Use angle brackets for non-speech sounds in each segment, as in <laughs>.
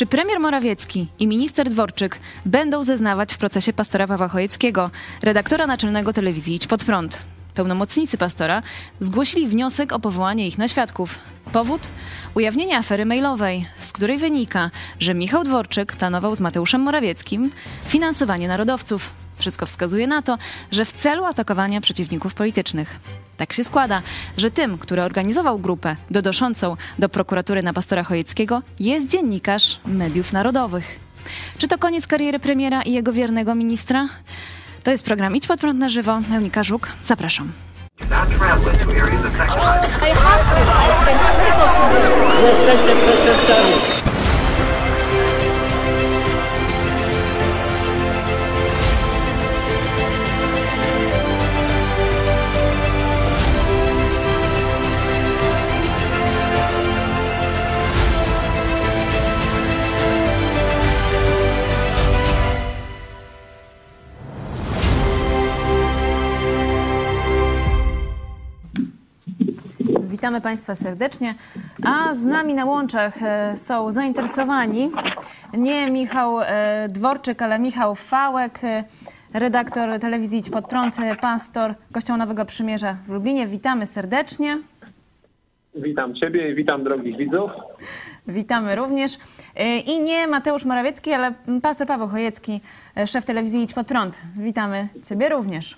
Czy premier Morawiecki i minister Dworczyk będą zeznawać w procesie pastora Pawła Chojeckiego, redaktora naczelnego telewizji Idź Pod Prąd? Pełnomocnicy pastora zgłosili wniosek o powołanie ich na świadków. Powód? Ujawnienie afery mailowej, z której wynika, że Michał Dworczyk planował z Mateuszem Morawieckim finansowanie narodowców. Wszystko wskazuje na to, że w celu atakowania przeciwników politycznych. Tak się składa, że tym, który organizował grupę dodoszącą do prokuratury na pastora Chojeckiego, jest dziennikarz mediów narodowych. Czy to koniec kariery premiera i jego wiernego ministra? To jest program Idź pod prąd na żywo. Eunika Żuk, zapraszam. Jesteście. Witamy Państwa serdecznie. A z nami na łączach e, są zainteresowani nie Michał e, Dworczyk, ale Michał Fałek, e, redaktor telewizji Idź Pod Prąd, pastor Kościoła Nowego Przymierza w Lublinie. Witamy serdecznie. Witam Ciebie i witam drogich widzów. Witamy również. I nie Mateusz Morawiecki, ale pastor Paweł Chojecki, szef telewizji Idź Pod Prąd. Witamy Ciebie również.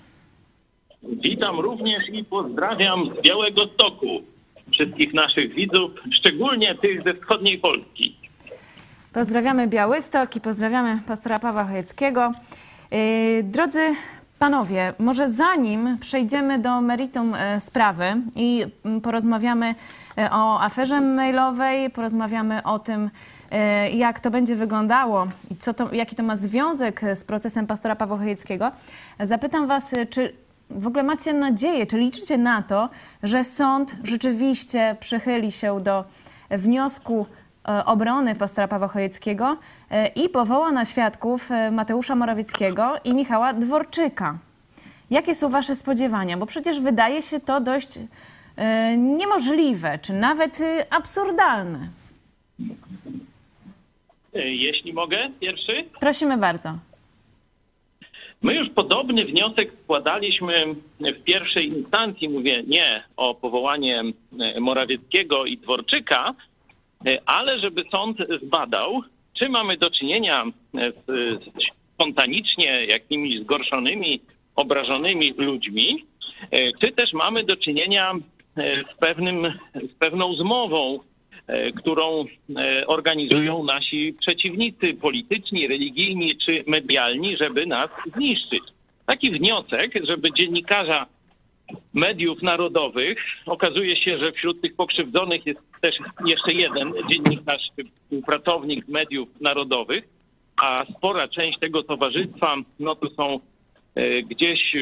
Witam również i pozdrawiam z Białego Stoku wszystkich naszych widzów, szczególnie tych ze wschodniej Polski. Pozdrawiamy Białystok i pozdrawiamy pastora Pawła Chojeckiego. Yy, drodzy panowie, może zanim przejdziemy do meritum e, sprawy i mm, porozmawiamy e, o aferze mailowej, porozmawiamy o tym, e, jak to będzie wyglądało i co to, jaki to ma związek z procesem pastora Pawła Chojeckiego, zapytam was, czy w ogóle macie nadzieję, czy liczycie na to, że sąd rzeczywiście przychyli się do wniosku e, obrony pastora Pawła Chojeckiego e, i powoła na świadków e, Mateusza Morawieckiego i Michała Dworczyka. Jakie są Wasze spodziewania? Bo przecież wydaje się to dość niemożliwe, czy nawet absurdalne. Jeśli mogę, pierwszy? Prosimy bardzo. My już podobny wniosek składaliśmy w pierwszej instancji, mówię nie o powołanie e, Morawieckiego i Dworczyka, e, ale żeby sąd zbadał, czy mamy do czynienia e, z spontanicznie jakimiś zgorszonymi, obrażonymi ludźmi, czy też mamy do czynienia z, pewnym, z pewną zmową którą e, organizują nasi przeciwnicy polityczni, religijni czy medialni, żeby nas zniszczyć. Taki wniosek, żeby dziennikarza mediów narodowych, okazuje się, że wśród tych pokrzywdzonych jest też jeszcze jeden dziennikarz, współpracownik mediów narodowych, a spora część tego towarzystwa, no to są e, gdzieś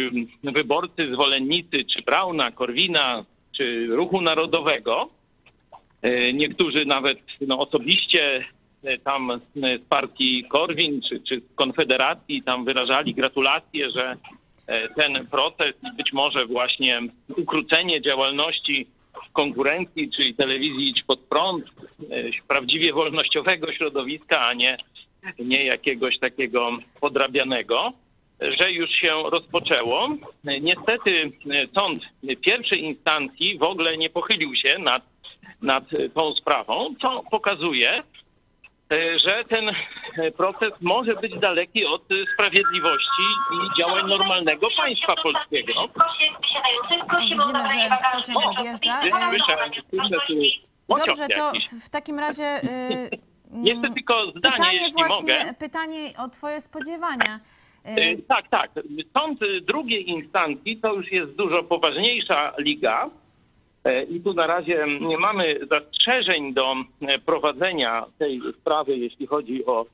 wyborcy, zwolennicy czy Brauna, Korwina, czy Ruchu Narodowego, E, niektórzy nawet no, osobiście e, tam e, z partii Korwin czy, czy Konfederacji tam wyrażali gratulacje, że ten proces i być może właśnie ukrócenie działalności konkurencji, czyli telewizji Idź Pod Prąd, prawdziwie wolnościowego środowiska, a nie, nie jakiegoś takiego podrabianego, że już się rozpoczęło. Niestety sąd pierwszej instancji w ogóle nie pochylił się nad nad tą sprawą, co pokazuje, e, że ten e, proces może być daleki od sprawiedliwości i działań normalnego państwa polskiego. Widzimy, że pociąg odjeżdża. Dobrze, to w takim razie... Jeszcze <laughs> tylko zdanie, pytanie jeśli właśnie, mogę. Pytanie o twoje spodziewania. E, tak, tak. Sąd drugiej instancji to już jest dużo poważniejsza liga. E, I tu na razie nie mamy zastrzeżeń do e, prowadzenia tej sprawy, jeśli chodzi o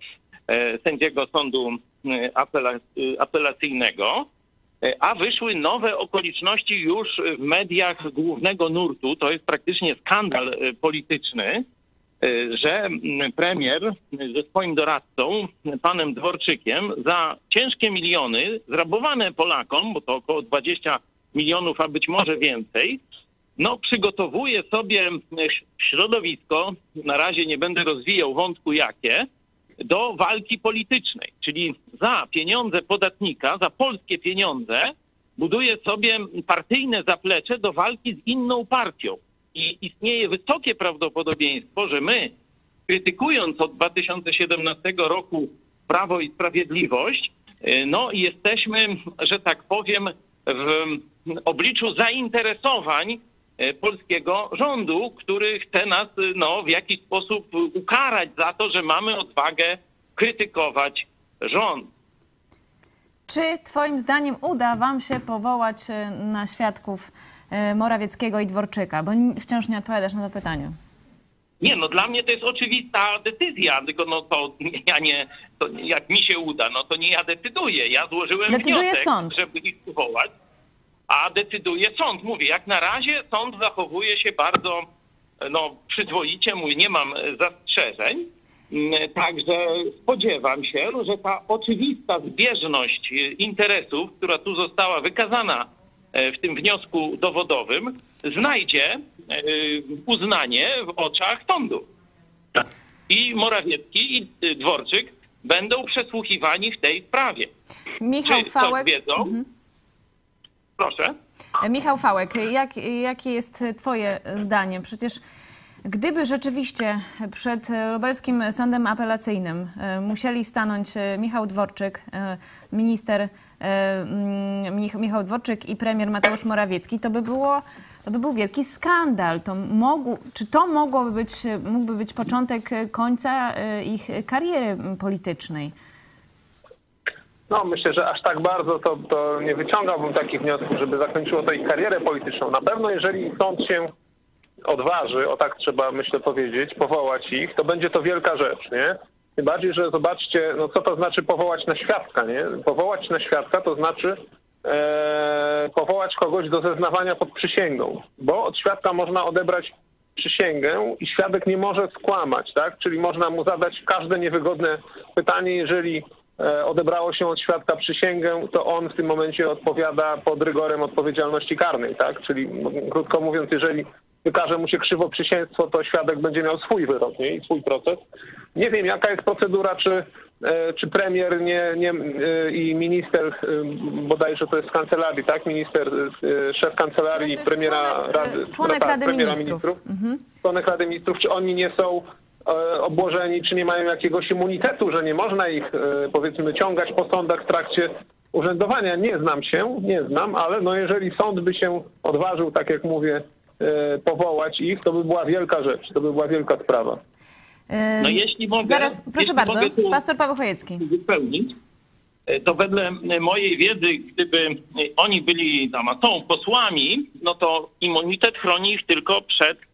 e, sędziego sądu apelacyjnego, a wyszły nowe okoliczności już w mediach głównego nurtu. To jest praktycznie skandal polityczny, że premier ze swoim doradcą, panem Dworczykiem, za ciężkie miliony zrabowane Polakom, bo to około 20 milionów, a być może więcej, no, przygotowuje sobie środowisko, na razie nie będę rozwijał wątku jakie, do walki politycznej. Czyli za pieniądze podatnika, za polskie pieniądze buduje sobie partyjne zaplecze do walki z inną partią. I istnieje wysokie prawdopodobieństwo, że my, krytykując od 2017 roku Prawo i Sprawiedliwość, y, no jesteśmy, że tak powiem, w obliczu zainteresowań polskiego rządu, który chce nas y, no, w jakiś sposób ukarać za to, że mamy odwagę krytykować rząd. Czy Twoim zdaniem uda Wam się powołać e, na świadków e, Morawieckiego i Dworczyka? Bo wciąż nie odpowiadasz na to pytanie. Nie, no dla mnie to jest oczywista decyzja, tylko no to ja nie, to jak mi się uda, no to nie ja decyduję. Ja złożyłem Decyduje wniosek, sąd. żeby ich powołać, a decyduje sąd. Mówię, jak na razie sąd zachowuje się bardzo no, przyzwoicie, mój, nie mam e, zastrzeżeń. Mm, Także spodziewam się, że ta oczywista zbieżność e, interesów, która tu została wykazana e, w tym wniosku dowodowym, znajdzie e, uznanie w oczach sądu. I Morawiecki, i e, Dworczyk będą przesłuchiwani w tej sprawie. Michał Czy Fałek. wiedzą? Proszę. Michał Fałek, jak, jakie jest Twoje zdanie? Przecież gdyby rzeczywiście przed lubelskim sądem apelacyjnym e, musieli stanąć e, Michał Dworczyk, e, minister Mich- Michał Dworczyk i premier Mateusz Morawiecki, to by było to by był wielki skandal. To mógł, czy to mogłoby być, mógłby być początek końca ich kariery politycznej? No myślę, że aż tak bardzo to, to nie wyciągałbym takich wniosków, żeby zakończyło to ich karierę polityczną. Na pewno jeżeli sąd się odważy, o tak trzeba myślę powiedzieć, powołać ich, to będzie to wielka rzecz, nie? Tym bardziej, że zobaczcie, no co to znaczy powołać na świadka, nie? Powołać na świadka to znaczy e, powołać kogoś do zeznawania pod przysięgą, bo od świadka można odebrać przysięgę i świadek nie może skłamać, tak? Czyli można mu zadać każde niewygodne pytanie, jeżeli odebrało się od świadka przysięgę, to on w tym momencie odpowiada pod rygorem odpowiedzialności karnej, tak? Czyli krótko mówiąc, jeżeli wykaże mu się krzywo przysięstwo, to świadek będzie miał swój wyrok nie? i swój proces. Nie wiem, jaka jest procedura, czy, e, czy premier nie, nie, e, i minister, e, bodajże to jest z kancelarii, tak? Minister, e, szef kancelarii premiera członek, e, Rady, członek tak, Rady premiera Ministrów. Mhm. członek Rady Ministrów, czy oni nie są e, obłożeni, czy nie mają jakiegoś immunitetu, że nie można ich e, powiedzmy ciągać po sądach w trakcie urzędowania. Nie znam się, nie znam, ale no jeżeli sąd by się odważył, tak jak mówię, e, powołać ich, to by była wielka rzecz, to by była wielka sprawa. E, No jeśli mogę... Zaraz, proszę jeśli bardzo, mogę pastor Paweł Chojecki. wypełnić, e, to wedle mojej wiedzy, gdyby e, oni byli tam, a są posłami, no to immunitet chroni ich tylko przed e,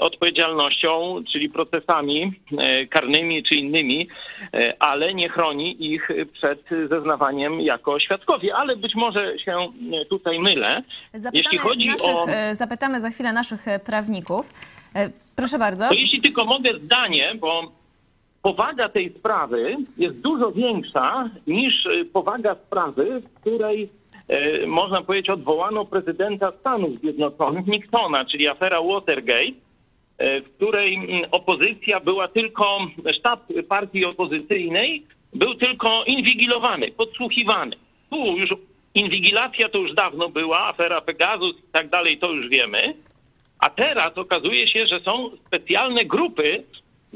odpowiedzialnością, czyli procesami e, karnymi czy innymi, e, ale nie chroni ich przed zeznawaniem jako świadkowie. Ale być może się e, tutaj mylę. Zapytamy, Jeśli chodzi naszych, o... e, zapytamy za chwilę naszych e, prawników. E, Proszę bardzo. To jeśli tylko mogę zdanie, bo powaga tej sprawy jest dużo większa niż powaga sprawy, w której e, można powiedzieć odwołano prezydenta Stanów Zjednoczonych Nixona, czyli afera Watergate, e, w której opozycja była tylko, sztab partii opozycyjnej był tylko inwigilowany, podsłuchiwany. Tu już inwigilacja to już dawno była, afera Pegasus i tak dalej, to już wiemy. A teraz okazuje się, że są specjalne grupy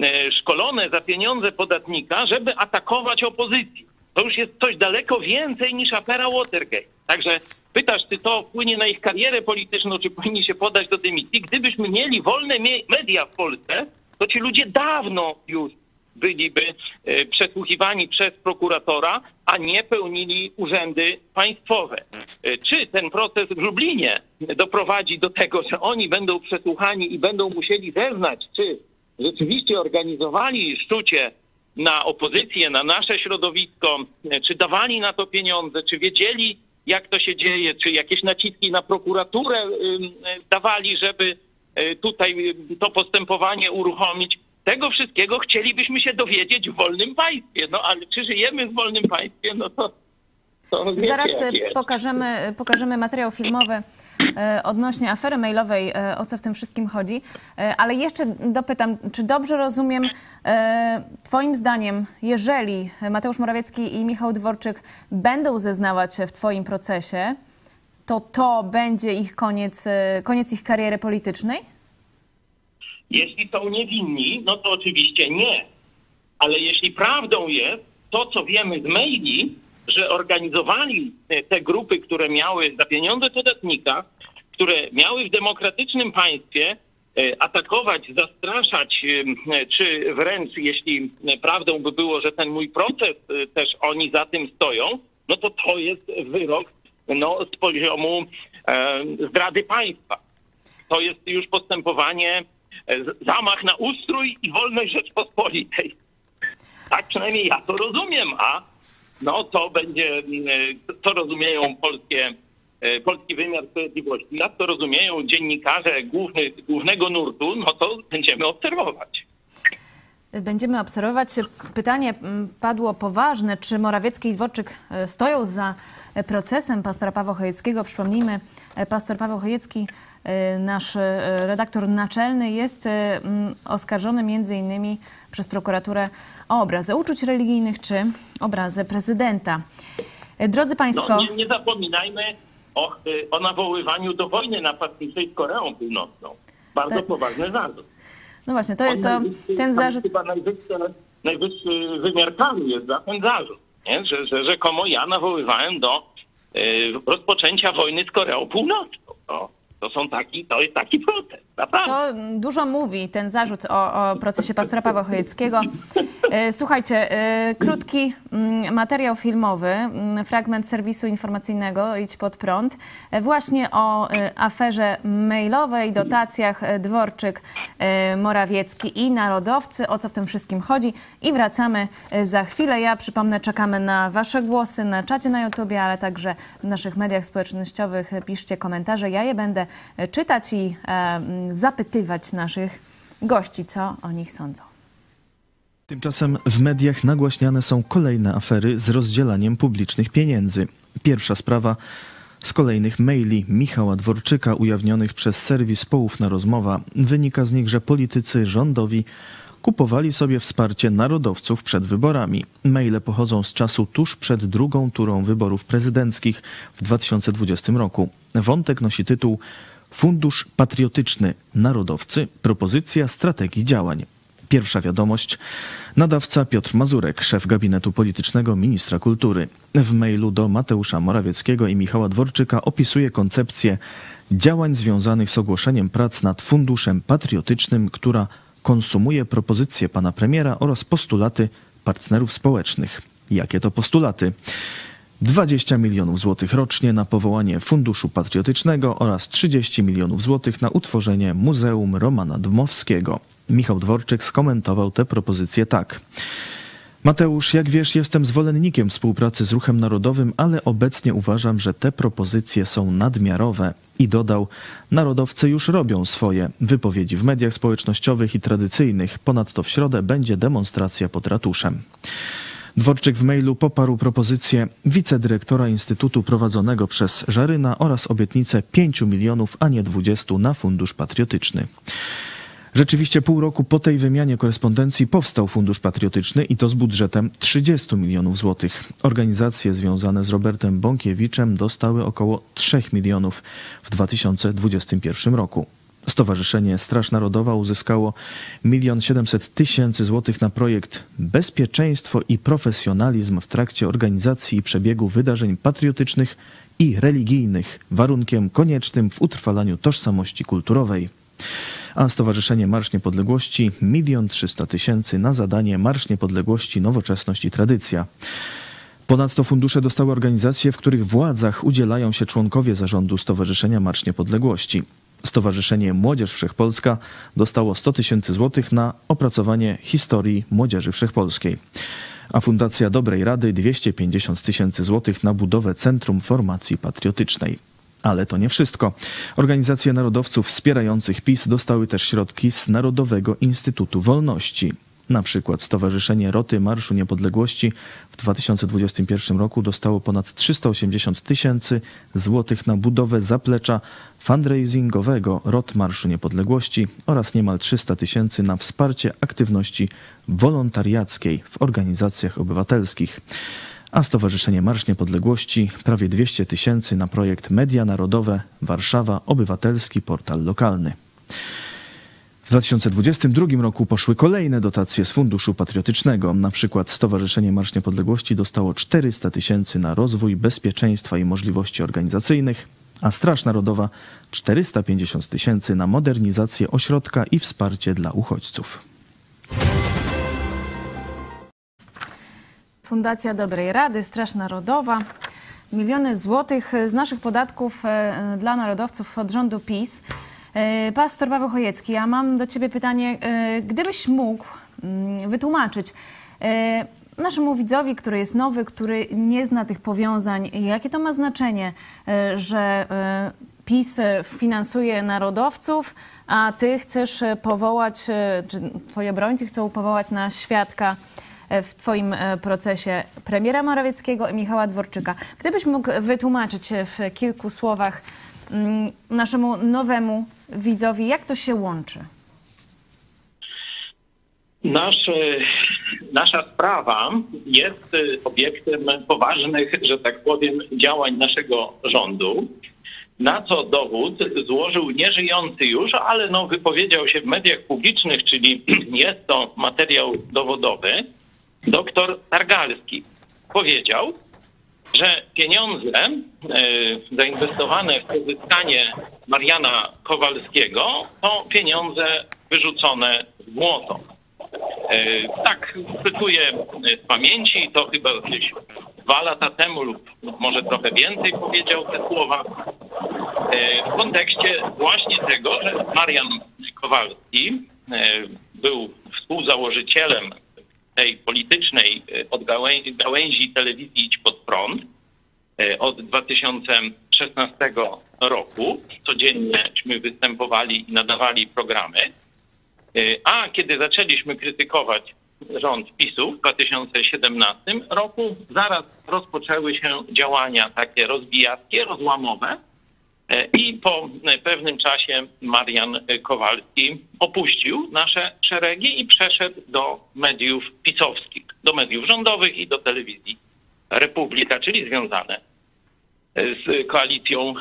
e, szkolone za pieniądze podatnika, żeby atakować opozycję. To już jest coś daleko więcej niż afera Watergate. Także pytasz, czy to wpłynie na ich karierę polityczną, czy powinni się podać do dymisji. Gdybyśmy mieli wolne media w Polsce, to ci ludzie dawno już byliby e, przesłuchiwani przez prokuratora, a nie pełnili urzędy państwowe. E, Czy ten proces w Lublinie doprowadzi do tego, że oni będą przesłuchani i będą musieli zeznać, czy rzeczywiście organizowali szczucie na opozycję, na nasze środowisko, e, czy dawali na to pieniądze, czy wiedzieli, jak to się dzieje, czy jakieś naciski na prokuraturę e, dawali, żeby e, tutaj y, to postępowanie uruchomić. Tego wszystkiego chcielibyśmy się dowiedzieć w wolnym państwie. No ale czy żyjemy w wolnym państwie? No to, to Zaraz jest. pokażemy, pokażemy materiał filmowy odnośnie afery mailowej, e, o co w tym wszystkim chodzi. E, Ale jeszcze dopytam, czy dobrze rozumiem, e, Twoim zdaniem, jeżeli Mateusz Morawiecki i Michał Dworczyk będą zeznawać w Twoim procesie, to to będzie ich koniec, e, koniec ich kariery politycznej? Jeśli są niewinni, no to oczywiście nie. Ale jeśli prawdą jest to, co wiemy z maili, że organizowali e, te grupy, które miały za pieniądze podatnika, które miały w demokratycznym państwie e, atakować, zastraszać, e, czy wręcz jeśli prawdą by było, że ten mój proces też oni za tym stoją, no to to jest wyrok no, z poziomu zdrady państwa. To jest już postępowanie, zamach na ustrój i wolność Rzeczpospolitej. Tak przynajmniej ja to rozumiem, a no to będzie, mm, e, rozumieją polskie, e, polski wymiar sprawiedliwości. Jak to rozumieją dziennikarze główny, głównego nurtu, no to będziemy obserwować. Będziemy obserwować. Pytanie mm, padło poważne, czy Morawiecki i Dworczyk e, stoją za procesem pastora Pawła Chojeckiego. Przypomnijmy, pastor Paweł Chojecki, nasz redaktor naczelny, jest oskarżony między innymi przez prokuraturę o obrazę uczuć religijnych czy obrazę prezydenta. E, Drodzy Państwo, No, nie, nie zapominajmy o, y, o nawoływaniu do wojny napastniczej z Koreą Północną. Bardzo Tak. poważny zarzut. no właśnie, to, to, najwyższy- ten zarzut... Chyba najwyższy, najwyższy wymiar kary jest za ten zarzut. Nie? Że, że rzekomo ja nawoływałem do y, rozpoczęcia wojny z Koreą Północną. To, to, są taki, to jest taki protest. Naprawdę. To dużo mówi ten zarzut o, o procesie pastora Pawła Chojeckiego. E, Słuchajcie, e, krótki mm, materiał filmowy, mm, fragment serwisu informacyjnego Idź Pod Prąd, e, właśnie o aferze mailowej, dotacjach Dworczyk, Morawiecki i narodowcy, o co w tym wszystkim chodzi i wracamy za chwilę. Ja przypomnę, czekamy na Wasze głosy na czacie na YouTubie, ale także w naszych mediach społecznościowych. Piszcie komentarze, ja je będę czytać i zapytywać naszych gości, co o nich sądzą. Tymczasem w mediach nagłaśniane są kolejne afery z rozdzielaniem publicznych pieniędzy. Pierwsza sprawa z kolejnych maili Michała Dworczyka ujawnionych przez serwis Poufna Rozmowa. Wynika z nich, że politycy rządowi kupowali sobie wsparcie narodowców przed wyborami. Maile pochodzą z czasu tuż przed drugą turą wyborów prezydenckich w 2020 roku. Wątek nosi tytuł Fundusz Patriotyczny Narodowcy propozycja strategii działań. Pierwsza wiadomość. Nadawca Piotr Mazurek, szef gabinetu politycznego ministra kultury. W mailu do Mateusza Morawieckiego i Michała Dworczyka opisuje koncepcję działań związanych z ogłoszeniem prac nad funduszem patriotycznym, która konsumuje propozycje pana premiera oraz postulaty partnerów społecznych. Jakie to postulaty? 20 milionów złotych rocznie na powołanie Funduszu Patriotycznego oraz 30 milionów złotych na utworzenie Muzeum Romana Dmowskiego. Michał Dworczyk skomentował te propozycje tak. Mateusz, jak wiesz, jestem zwolennikiem współpracy z Ruchem Narodowym, ale obecnie uważam, że te propozycje są nadmiarowe. I dodał, narodowcy już robią swoje wypowiedzi w mediach społecznościowych i tradycyjnych. Ponadto w środę będzie demonstracja pod ratuszem. Dworczyk w mailu poparł propozycję wicedyrektora Instytutu prowadzonego przez Żaryna oraz obietnicę 5 milionów, a nie 20 na Fundusz Patriotyczny. Rzeczywiście pół roku po tej wymianie korespondencji powstał Fundusz Patriotyczny i to z budżetem 30 milionów złotych. Organizacje związane z Robertem Bąkiewiczem dostały około 3 milionów w 2021 roku. Stowarzyszenie Straż Narodowa uzyskało 1 700 tysięcy złotych na projekt Bezpieczeństwo i profesjonalizm w trakcie organizacji i przebiegu wydarzeń patriotycznych i religijnych, warunkiem koniecznym w utrwalaniu tożsamości kulturowej a Stowarzyszenie Marsz Niepodległości 1 300 tysięcy na zadanie Marsz Niepodległości Nowoczesność i Tradycja. Ponadto fundusze dostały organizacje, w których władzach udzielają się członkowie zarządu Stowarzyszenia Marsz Niepodległości. Stowarzyszenie Młodzież Wszechpolska dostało 100 tysięcy złotych na opracowanie historii Młodzieży Wszechpolskiej, a Fundacja Dobrej Rady 250 tysięcy złotych na budowę Centrum Formacji Patriotycznej. Ale to nie wszystko. Organizacje narodowców wspierających PiS dostały też środki z Narodowego Instytutu Wolności. Na przykład Stowarzyszenie Roty Marszu Niepodległości w 2021 roku dostało ponad 380 tysięcy złotych na budowę zaplecza fundraisingowego Rot Marszu Niepodległości oraz niemal 300 tysięcy na wsparcie aktywności wolontariackiej w organizacjach obywatelskich. A Stowarzyszenie Marsz Niepodległości prawie 200 tysięcy na projekt Media Narodowe Warszawa Obywatelski Portal Lokalny. W 2022 roku poszły kolejne dotacje z Funduszu Patriotycznego. Na przykład Stowarzyszenie Marsz Niepodległości dostało 400 tysięcy na rozwój bezpieczeństwa i możliwości organizacyjnych, a Straż Narodowa 450 tysięcy na modernizację ośrodka i wsparcie dla uchodźców. Fundacja Dobrej Rady, Straż Narodowa. Miliony złotych z naszych podatków e, dla narodowców od rządu PiS. E, Pastor Paweł Chojecki, ja mam do Ciebie pytanie. e, Gdybyś mógł mm, wytłumaczyć e, naszemu widzowi, który jest nowy, który nie zna tych powiązań, jakie to ma znaczenie, e, że e, PiS finansuje narodowców, a Ty chcesz e, powołać, e, czy Twoi obrońcy chcą powołać na świadka e, w Twoim e, procesie premiera Morawieckiego i Michała Dworczyka. Gdybyś mógł wytłumaczyć e, w kilku słowach mm, naszemu nowemu widzowi, jak to się łączy? Nasz, e, nasza sprawa jest e, obiektem poważnych, że tak powiem, działań naszego rządu. Na co dowód złożył nieżyjący już, ale no, wypowiedział się w mediach publicznych, czyli <clears throat> jest to materiał dowodowy, doktor Targalski. Powiedział, że pieniądze e, zainwestowane w pozyskanie Mariana Kowalskiego to pieniądze wyrzucone w błoto. E, Tak, cytuję z pamięci, to chyba gdzieś dwa lata temu lub może trochę więcej powiedział te słowa e, w kontekście właśnie tego, że Marian Kowalski był współzałożycielem tej politycznej e, od gałęzi, telewizji Idź Pod Prąd e, od 2016 roku. Codziennieśmy występowali i nadawali programy. E, A kiedy zaczęliśmy krytykować rząd PiSu w 2017 roku, zaraz rozpoczęły się działania takie rozbijackie, rozłamowe. E, I po e, pewnym czasie Marian e, Kowalski opuścił nasze szeregi i przeszedł do mediów pisowskich, do mediów rządowych i do telewizji Republika, czyli związane z koalicją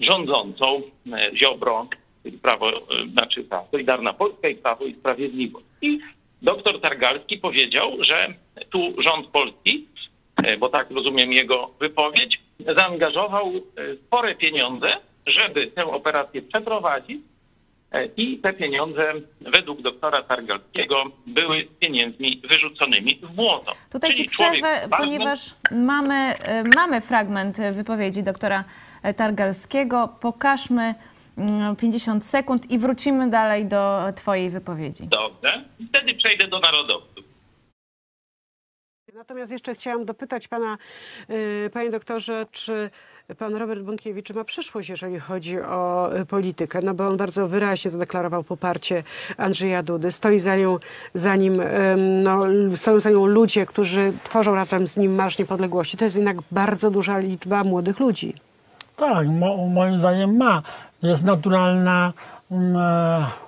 rządzącą e, Ziobro, czyli Prawo, e, znaczy ta Solidarna Polska i Prawo i Sprawiedliwość. I doktor Targalski powiedział, że tu rząd polski, e, bo tak rozumiem jego wypowiedź, zaangażował e, spore pieniądze, żeby tę operację przeprowadzić e, i te pieniądze według doktora Targalskiego były pieniędzmi wyrzuconymi w błoto. Tutaj Czyli Ci przerwę, ponieważ mamy, e, mamy fragment e, wypowiedzi doktora Targalskiego. Pokażmy mm, 50 sekund i wrócimy dalej do Twojej wypowiedzi. Dobrze. I wtedy przejdę do narodowców. Natomiast jeszcze chciałam dopytać pana, panie doktorze, czy pan Robert Bąkiewicz ma przyszłość, jeżeli chodzi o y, politykę? No bo on bardzo wyraźnie zadeklarował poparcie Andrzeja Dudy. Stoi za, nią, za nim, no, stoją za nią ludzie, którzy tworzą razem z nim Marsz Niepodległości. To jest jednak bardzo duża liczba młodych ludzi. Tak, mo, moim zdaniem ma. Jest naturalna, e,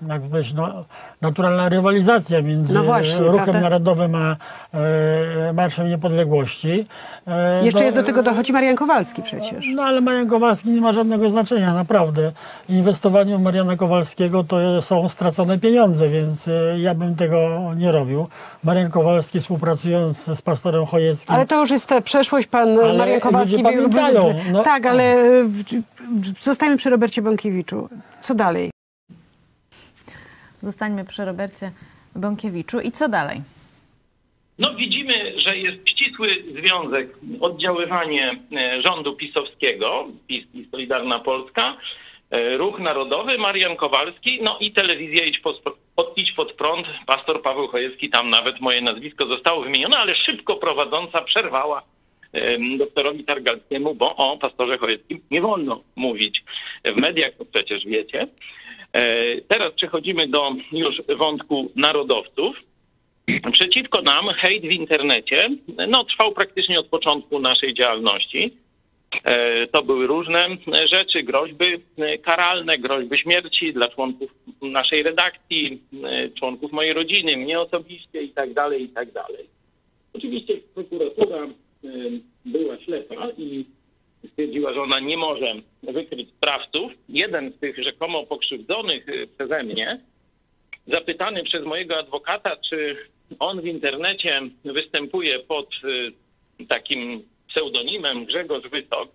jak powiedzieć, no, naturalna rywalizacja między No właśnie, Ruchem prawda? Narodowym a e, Marszem Niepodległości. E, Jeszcze no, jest do tego dochodzi Marian Kowalski przecież. No ale Marian Kowalski nie ma żadnego znaczenia, naprawdę. Inwestowanie w Mariana Kowalskiego to są stracone pieniądze, więc e, ja bym tego nie robił. Marian Kowalski współpracując z pastorem Chojeckim. Ale to już jest ta przeszłość. Pan Ale Marian Kowalski... pamiętają, no. Tak, ale y, zostajemy przy Robercie Bąkiewiczu. Co dalej? Zostańmy przy Robercie Bąkiewiczu. I co dalej? No widzimy, że jest ścisły związek, oddziaływanie e, rządu pisowskiego, PiS i Solidarna Polska, e, Ruch Narodowy, Marian Kowalski, no i telewizja Idź pod, Idź pod prąd, pastor Paweł Chojecki, tam nawet moje nazwisko zostało wymienione, ale szybko prowadząca przerwała em, doktorowi Targalskiemu, bo o pastorze Chojeckim nie wolno mówić w mediach, to przecież wiecie. E, Teraz przechodzimy do już wątku narodowców. Przeciwko nam hejt w internecie no, trwał praktycznie od początku naszej działalności. E, To były różne rzeczy, groźby karalne, groźby śmierci dla członków naszej redakcji, e, członków mojej rodziny, mnie osobiście i tak dalej, i tak. Oczywiście prokuratura była ślepa i stwierdziła, że ona nie może wykryć sprawców. Jeden z tych rzekomo pokrzywdzonych e, przeze mnie, zapytany przez mojego adwokata, czy on w internecie występuje pod y, takim pseudonimem Grzegorz Wytok,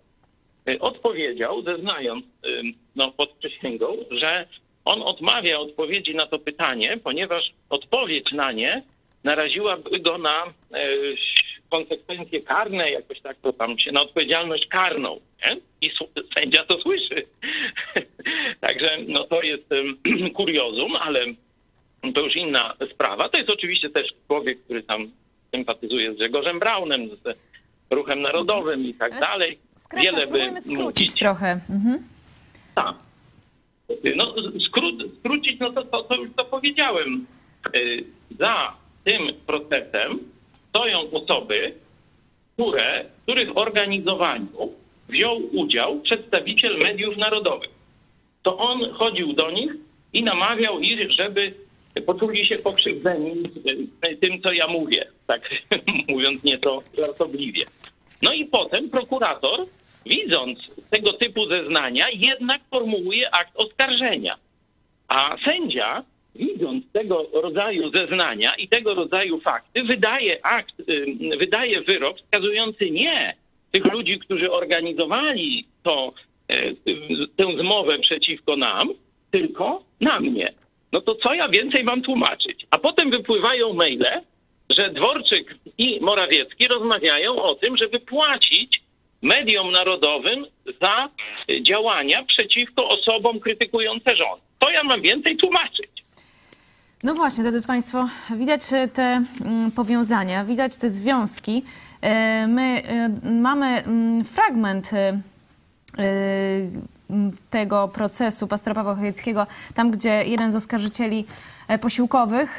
y, odpowiedział, zeznając y, no, pod przysięgą, że on odmawia odpowiedzi na to pytanie, ponieważ odpowiedź na nie naraziłaby go na konsekwencje karne, jakoś tak to tam się, na odpowiedzialność karną. Nie? I sędzia to słyszy. <laughs> Także no, to jest <clears throat> kuriozum, ale to już inna sprawa. To jest oczywiście też człowiek, który tam sympatyzuje z Grzegorzem Braunem, z ruchem narodowym i tak Ale dalej. Wiele by skrócić trochę. Mhm. Tak. No, skrót, skrócić, no to, to, to już to powiedziałem. Y, Za tym procesem stoją osoby, które, w których organizowaniu wziął udział przedstawiciel mediów narodowych. To on chodził do nich i namawiał ich, żeby poczuli się pokrzywdzeni tym, co ja mówię, tak <laughs> mówiąc nieco żartobliwie. No i potem prokurator, widząc tego typu zeznania, jednak formułuje akt oskarżenia. A sędzia, widząc tego rodzaju zeznania i tego rodzaju fakty, wydaje akt, y, wydaje wyrok wskazujący nie tych ludzi, którzy organizowali to, y, tę zmowę przeciwko nam, tylko na mnie. No to co ja więcej mam tłumaczyć? A potem wypływają maile, że Dworczyk i Morawiecki rozmawiają o tym, żeby płacić mediom narodowym za działania przeciwko osobom krytykujące rząd. To ja mam więcej tłumaczyć. No właśnie, drodzy Państwo, widać e, te mm, powiązania, widać te związki. E, My e, mamy mm, fragment tego procesu pastora Pawła Chojeckiego, tam gdzie jeden z oskarżycieli posiłkowych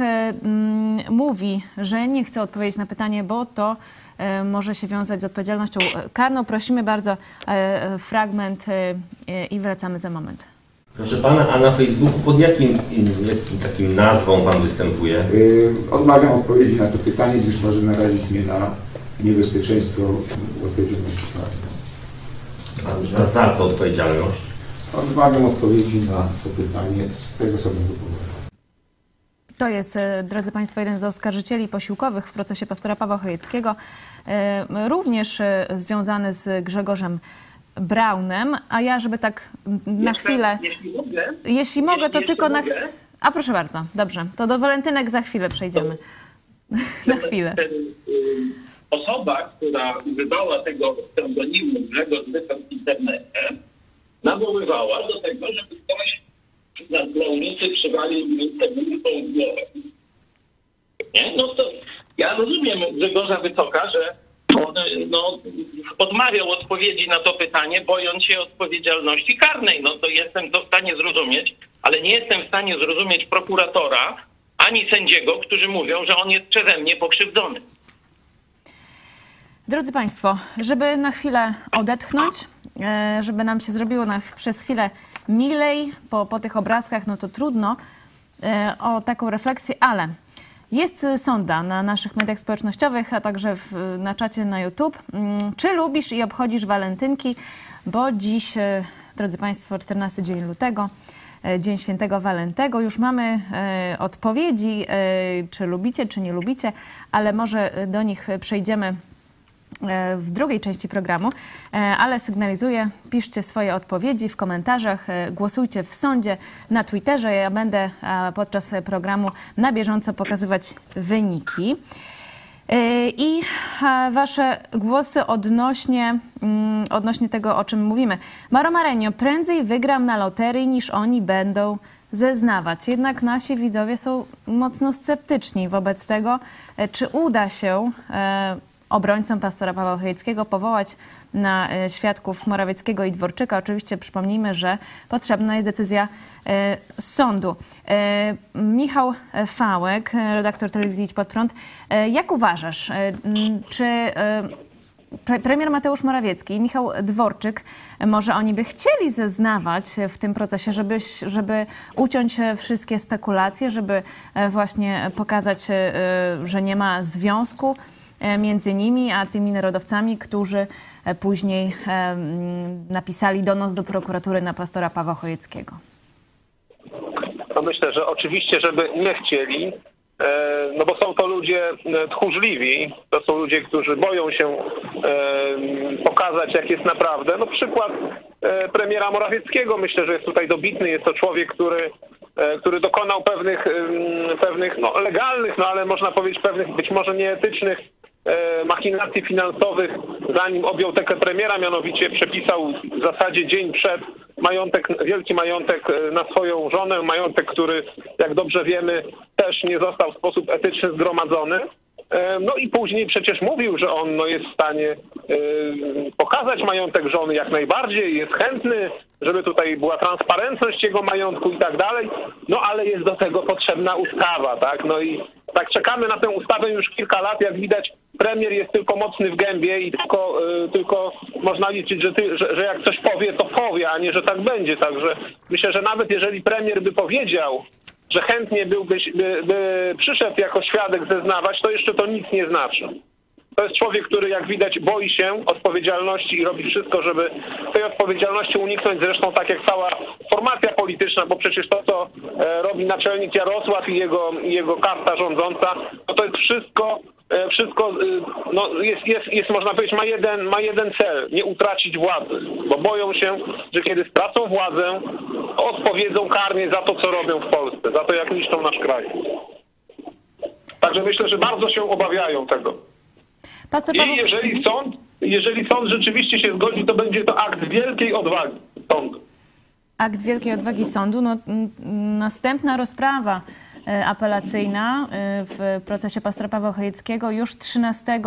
mówi, że nie chce odpowiedzieć na pytanie, bo to może się wiązać z odpowiedzialnością karną. Prosimy bardzo, fragment i wracamy za moment. Proszę pana, a na Facebooku pod jakim, jakim takim nazwą pan występuje? Y, Odmawiam odpowiedzi na to pytanie, gdyż może narazić mnie na niebezpieczeństwo odpowiedzialności karnej. A za co odpowiedzialność? Odmawiam odpowiedzi na to pytanie z tego samego powodu. To jest, e, drodzy Państwo, jeden z oskarżycieli posiłkowych w procesie pastora Pawła Chojeckiego, e, również e, związany z Grzegorzem Braunem. A ja, żeby tak na Jeszcze, chwilę, Jeśli mogę, jeśli mogę, to jeszcze tylko na mogę? chwilę. A proszę bardzo, dobrze, to do walentynek za chwilę przejdziemy. <laughs> Na chwilę. Ten, y, Osoba, która używała tego pseudonimu Grzegorz w internecie, nawoływała do tego, żeby ktoś na, na ulicy przywalił tę w głowę. Nie? No to ja rozumiem Grzegorza Wysoka, że on no, odmawiał odpowiedzi na to pytanie, bojąc się odpowiedzialności karnej. No to jestem to w stanie zrozumieć, ale nie jestem w stanie zrozumieć prokuratora ani sędziego, którzy mówią, że on jest przeze mnie pokrzywdzony. Drodzy Państwo, żeby na chwilę odetchnąć, e, żeby nam się zrobiło na, przez chwilę milej po, po tych obrazkach, no to trudno e, o taką refleksję, ale jest e, sonda na naszych mediach społecznościowych, a także w, na czacie na YouTube. Mm, Czy lubisz i obchodzisz walentynki? Bo dziś, e, drodzy Państwo, 14 dzień lutego, e, Dzień Świętego Walentego. Już mamy odpowiedzi, czy lubicie, czy nie lubicie, ale może do nich przejdziemy w drugiej części programu, e, ale sygnalizuję, piszcie swoje odpowiedzi w komentarzach, e, głosujcie w sądzie, na Twitterze. Ja będę e, podczas programu na bieżąco pokazywać wyniki. E, I e, Wasze głosy odnośnie, mm, odnośnie tego, o czym mówimy. Maro Marenio, prędzej wygram na loterii niż oni będą zeznawać. Jednak nasi widzowie są mocno sceptyczni wobec tego, e, czy uda się obrońcom pastora Pawła Chojeckiego powołać na e, świadków Morawieckiego i Dworczyka. Oczywiście przypomnijmy, że potrzebna jest decyzja e, sądu. E, Michał Fałek, redaktor telewizji Idź Pod Prąd. Jak uważasz, czy pre- premier Mateusz Morawiecki i Michał Dworczyk, może oni by chcieli zeznawać w tym procesie, żeby, żeby uciąć wszystkie spekulacje, żeby właśnie pokazać, że nie ma związku między nimi a tymi narodowcami, którzy e, później e, napisali donos do prokuratury na pastora Pawła Chojeckiego. No myślę, że oczywiście, żeby nie chcieli, e, no bo są to ludzie e, tchórzliwi, to są ludzie, którzy boją się e, pokazać, jak jest naprawdę. No przykład e, premiera Morawieckiego myślę, że jest tutaj dobitny. Jest to człowiek, który, e, który dokonał pewnych, pewnych no, legalnych, no ale można powiedzieć pewnych być może nieetycznych e, machinacji finansowych, zanim objął tekę premiera, mianowicie przepisał w zasadzie dzień przed majątek, wielki majątek e, na swoją żonę, majątek, który, jak dobrze wiemy, też nie został w sposób etyczny zgromadzony. E, No i później przecież mówił, że on no, jest w stanie e, pokazać majątek żony jak najbardziej, jest chętny, żeby tutaj była transparentność jego majątku i tak dalej, no ale jest do tego potrzebna ustawa, tak? No i tak czekamy na tę ustawę już kilka lat, jak widać premier jest tylko mocny w gębie i tylko, e, tylko można liczyć, że, ty, że, że jak coś powie, to powie, a nie, że tak będzie. Także myślę, że nawet jeżeli premier by powiedział, że chętnie byłby, by, by przyszedł jako świadek zeznawać, to jeszcze to nic nie znaczy. To jest człowiek, który jak widać boi się odpowiedzialności i robi wszystko, żeby tej odpowiedzialności uniknąć. Zresztą tak jak cała formacja polityczna, bo przecież to, co e, robi naczelnik Jarosław i jego, jego karta rządząca, no to jest wszystko, wszystko y, no jest, jest, jest, można powiedzieć, ma jeden, ma jeden cel, nie utracić władzy, bo boją się, że kiedy stracą władzę, odpowiedzą karnie za to, co robią w Polsce, za to, jak niszczą nasz kraj. Także myślę, że bardzo się obawiają tego. I jeżeli sąd, jeżeli sąd rzeczywiście się zgodzi, to będzie to akt wielkiej odwagi sądu. akt wielkiej odwagi sądu. No, następna rozprawa e, apelacyjna e, w procesie pastora Pawła Chojeckiego już 13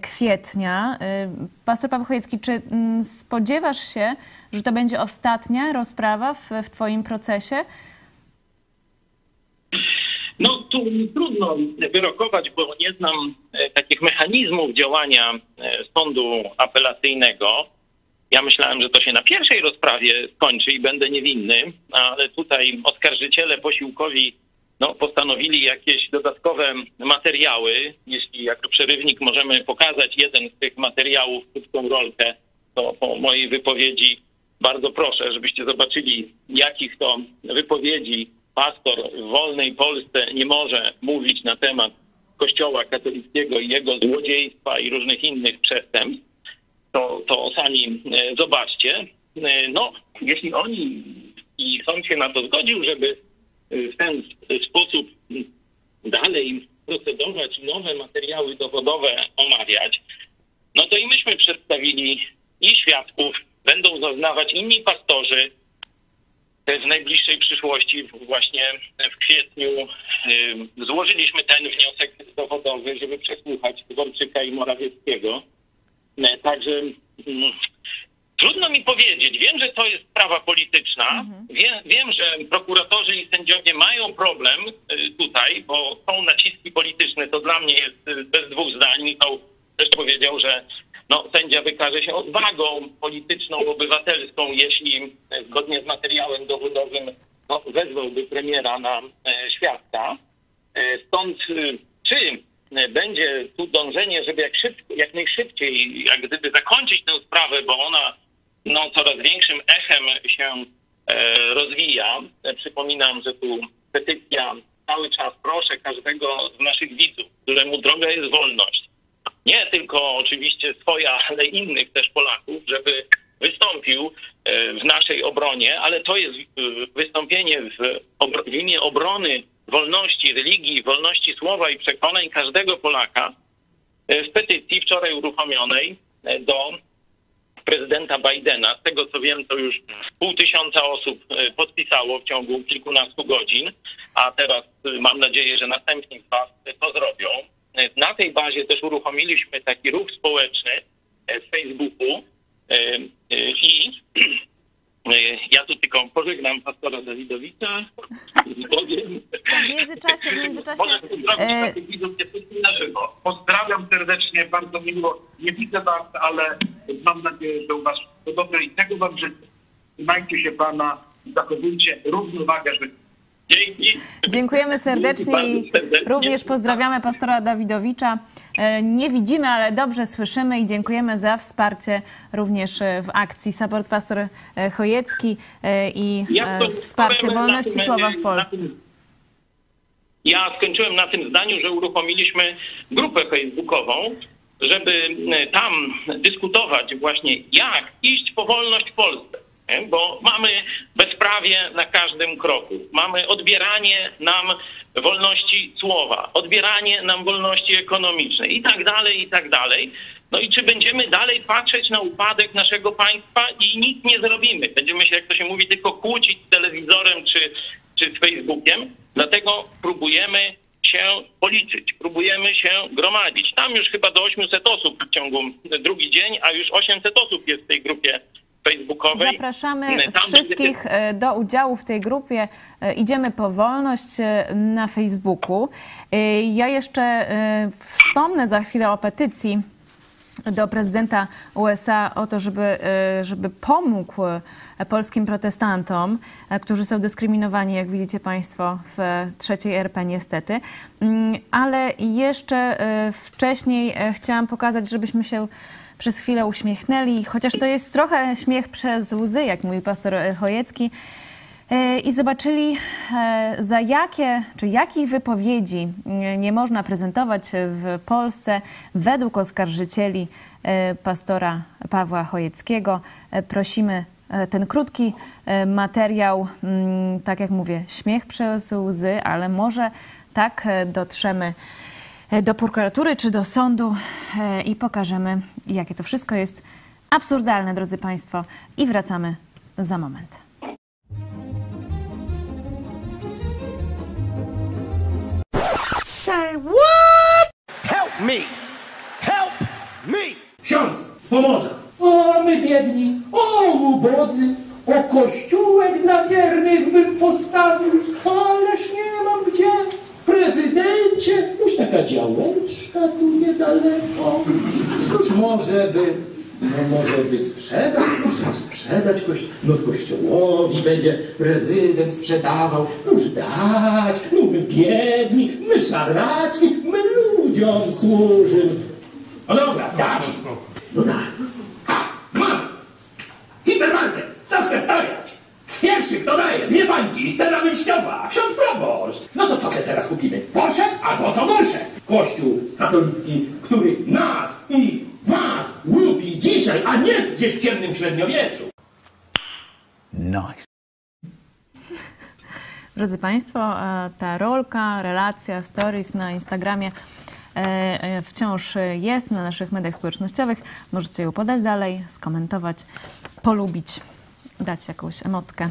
kwietnia. E, Pastor Paweł Chojecki, czy m, spodziewasz się, że to będzie ostatnia rozprawa w, w Twoim procesie? No tu trudno wyrokować, bo nie znam e, takich mechanizmów działania e, sądu apelacyjnego. Ja myślałem, że to się na pierwszej rozprawie skończy i będę niewinny, ale tutaj oskarżyciele posiłkowi no, postanowili jakieś dodatkowe materiały. Jeśli jako przerywnik możemy pokazać jeden z tych materiałów, krótką rolkę, to po mojej wypowiedzi bardzo proszę, żebyście zobaczyli, jakich to wypowiedzi pastor w wolnej Polsce nie może mówić na temat Kościoła katolickiego i jego złodziejstwa i różnych innych przestępstw, to, to sami e, zobaczcie. E, No, jeśli oni i sąd się na to zgodził, żeby w ten sposób dalej procedować, nowe materiały dowodowe omawiać, no to i myśmy przedstawili i świadków, będą zaznawać inni pastorzy, w najbliższej przyszłości, właśnie w kwietniu, y, złożyliśmy ten wniosek dowodowy, żeby przesłuchać Dworczyka i Morawieckiego. E, Także mm, trudno mi powiedzieć. Wiem, że to jest sprawa polityczna. Wiem, wiem, że prokuratorzy i sędziowie mają problem y, tutaj, bo są naciski polityczne. To dla mnie jest y, bez dwóch zdań. Michał też powiedział, że no, sędzia wykaże się odwagą polityczną, obywatelską, jeśli e, zgodnie z materiałem dowodowym no, wezwałby premiera na e, świadka. E, stąd e, czy będzie tu dążenie, żeby jak, szybko, jak najszybciej, jak gdyby zakończyć tę sprawę, bo ona no, coraz większym echem się e, rozwija. E, przypominam, że tu petycja cały czas proszę każdego z naszych widzów, któremu droga jest wolność, nie tylko oczywiście swoja, ale innych też Polaków, żeby wystąpił e, w naszej obronie, ale to jest e, wystąpienie w, w imię obrony wolności religii, wolności słowa i przekonań każdego Polaka e, w petycji wczoraj uruchomionej e, do prezydenta Bidena. Z tego co wiem, to już pół tysiąca osób e, podpisało w ciągu kilkunastu godzin, a teraz mam nadzieję, że następni z Was to zrobią. Na tej bazie też uruchomiliśmy taki ruch społeczny, w Facebooku i <clears throat> ja tu tylko pożegnam pastora Dawidowicza i powiem, W międzyczasie, w międzyczasie... e. Pozdrawiam serdecznie, bardzo miło. Nie widzę was, ale mam nadzieję, że u was wszystko dobrze i tego wam życzę. Trzymajcie się Pana i zachowujcie równowagę życia. Dzięki. Dziękujemy serdecznie i również pozdrawiamy pastora Dawidowicza. E, Nie widzimy, ale dobrze słyszymy i dziękujemy za wsparcie również e, w akcji Support Pastor e, Chojecki i Ja wsparcie wolności tym, słowa w Polsce. Ja skończyłem na tym zdaniu, że uruchomiliśmy grupę facebookową, żeby tam dyskutować właśnie jak iść po wolność w Polsce. Bo mamy bezprawie na każdym kroku. Mamy odbieranie nam wolności słowa, odbieranie nam wolności ekonomicznej i tak dalej, i tak dalej. No i czy będziemy dalej patrzeć na upadek naszego państwa i nic nie zrobimy? Będziemy się, jak to się mówi, tylko kłócić z telewizorem czy, czy z Facebookiem. Dlatego próbujemy się policzyć, próbujemy się gromadzić. Tam już chyba do 800 osób w ciągu drugi dzień, a już 800 osób jest w tej grupie facebookowej. Zapraszamy Tam będzie- wszystkich e, do udziału w tej grupie. E, Idziemy po wolność e, na Facebooku. Ja jeszcze wspomnę za chwilę o petycji do prezydenta USA o to, żeby, żeby pomógł polskim protestantom, którzy są dyskryminowani, jak widzicie Państwo, w trzeciej RP niestety. Mm, Ale jeszcze wcześniej chciałam pokazać, żebyśmy się przez chwilę uśmiechnęli, chociaż to jest trochę śmiech przez łzy, jak mówi pastor Chojecki, e, i zobaczyli, e, za jakie, czy jakich wypowiedzi e, nie można prezentować w Polsce według oskarżycieli pastora Pawła Chojeckiego. Prosimy ten krótki materiał, mm, tak jak mówię, śmiech przez łzy, ale może tak dotrzemy do prokuratury czy do sądu e, i pokażemy, jakie to wszystko jest absurdalne, drodzy Państwo. I wracamy za moment. Help me! Help me! Ksiądz z Pomorza. O, my biedni, o, ubodzy, o kościółek dla wiernych bym postawił, ależ nie mam gdzie. Prezydencie, taka działeczka tu niedaleko. Już może by, no może by sprzedać, może sprzedać koś, no kościołowi będzie prezydent sprzedawał. Już dać, no my biedni, my szaraczki, my ludziom służymy. No dobra, dać. No daj. Ha, mam! Hipermarket, tam chcę stawiać. Dwie bańki, cena wyjściowa, ksiądz proboszcz. No to co sobie teraz kupimy? Porsche albo co gorsze? Kościół katolicki, który nas i was łupi dzisiaj, a nie gdzieś w ciemnym średniowieczu. Nice. <laughs> Drodzy Państwo, e, ta rolka, relacja, stories na Instagramie e, e, wciąż jest na naszych mediach społecznościowych. Możecie ją podać dalej, skomentować, polubić, dać jakąś emotkę.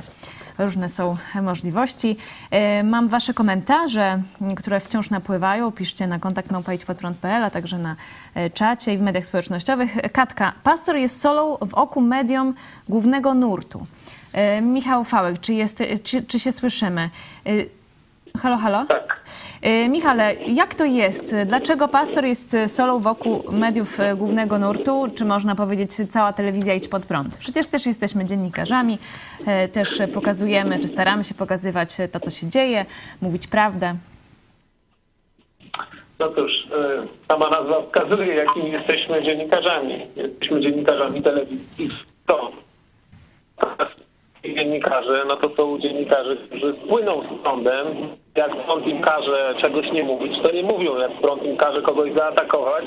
Różne są możliwości. E, Mam Wasze komentarze, które wciąż napływają. Piszcie na kontakt małpaidźpatron.pl, a także na e, czacie i w mediach społecznościowych. Katka, pastor jest solą w oku medium głównego nurtu. E, Michał Fałek, czy, jest, czy, czy się słyszymy? Halo, halo? Tak. E, Michale, jak to jest? Dlaczego pastor jest solą wokół mediów e, głównego nurtu? Czy można powiedzieć cała telewizja idź pod prąd? Przecież też jesteśmy dziennikarzami, e, też pokazujemy, czy staramy się pokazywać to, co się dzieje, mówić prawdę. No cóż, sama nazwa wskazuje, jakimi jesteśmy dziennikarzami. Jesteśmy dziennikarzami telewizji. To dziennikarze, no to są dziennikarze, którzy płyną z prądem. Jak prąd im każe czegoś nie mówić, to nie mówią. Jak prąd im każe kogoś zaatakować,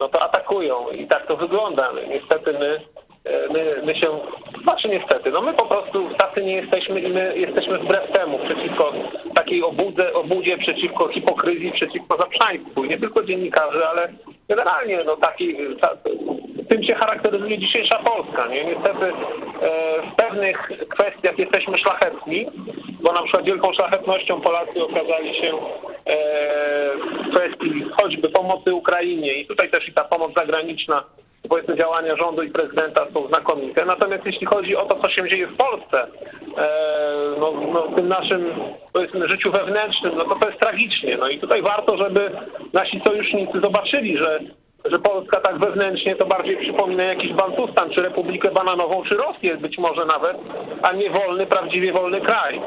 no to atakują. I tak to wygląda. Niestety my, e, my, my się, znaczy niestety, no my po prostu tacy nie jesteśmy i my jesteśmy wbrew temu, przeciwko takiej obudze, obudzie, przeciwko hipokryzji, przeciwko zaprzaństwu. Nie tylko dziennikarzy, ale generalnie no taki, ta, tym się charakteryzuje dzisiejsza Polska. Nie? Niestety e, w pewnych kwestiach jesteśmy szlachetni, bo na przykład wielką szlachetnością Polacy okazali się e, w kwestii choćby pomocy Ukrainie i tutaj też i ta pomoc zagraniczna powiedzmy działania rządu i prezydenta są znakomite. Natomiast jeśli chodzi o to, co się dzieje w Polsce, e, no, no, w tym naszym powiedzmy życiu wewnętrznym, no to to jest tragicznie. No i tutaj warto, żeby nasi sojusznicy zobaczyli, że że Polska tak wewnętrznie to bardziej przypomina jakiś Bantustan, czy Republikę Bananową, czy Rosję być może nawet, a nie wolny, prawdziwie wolny kraj.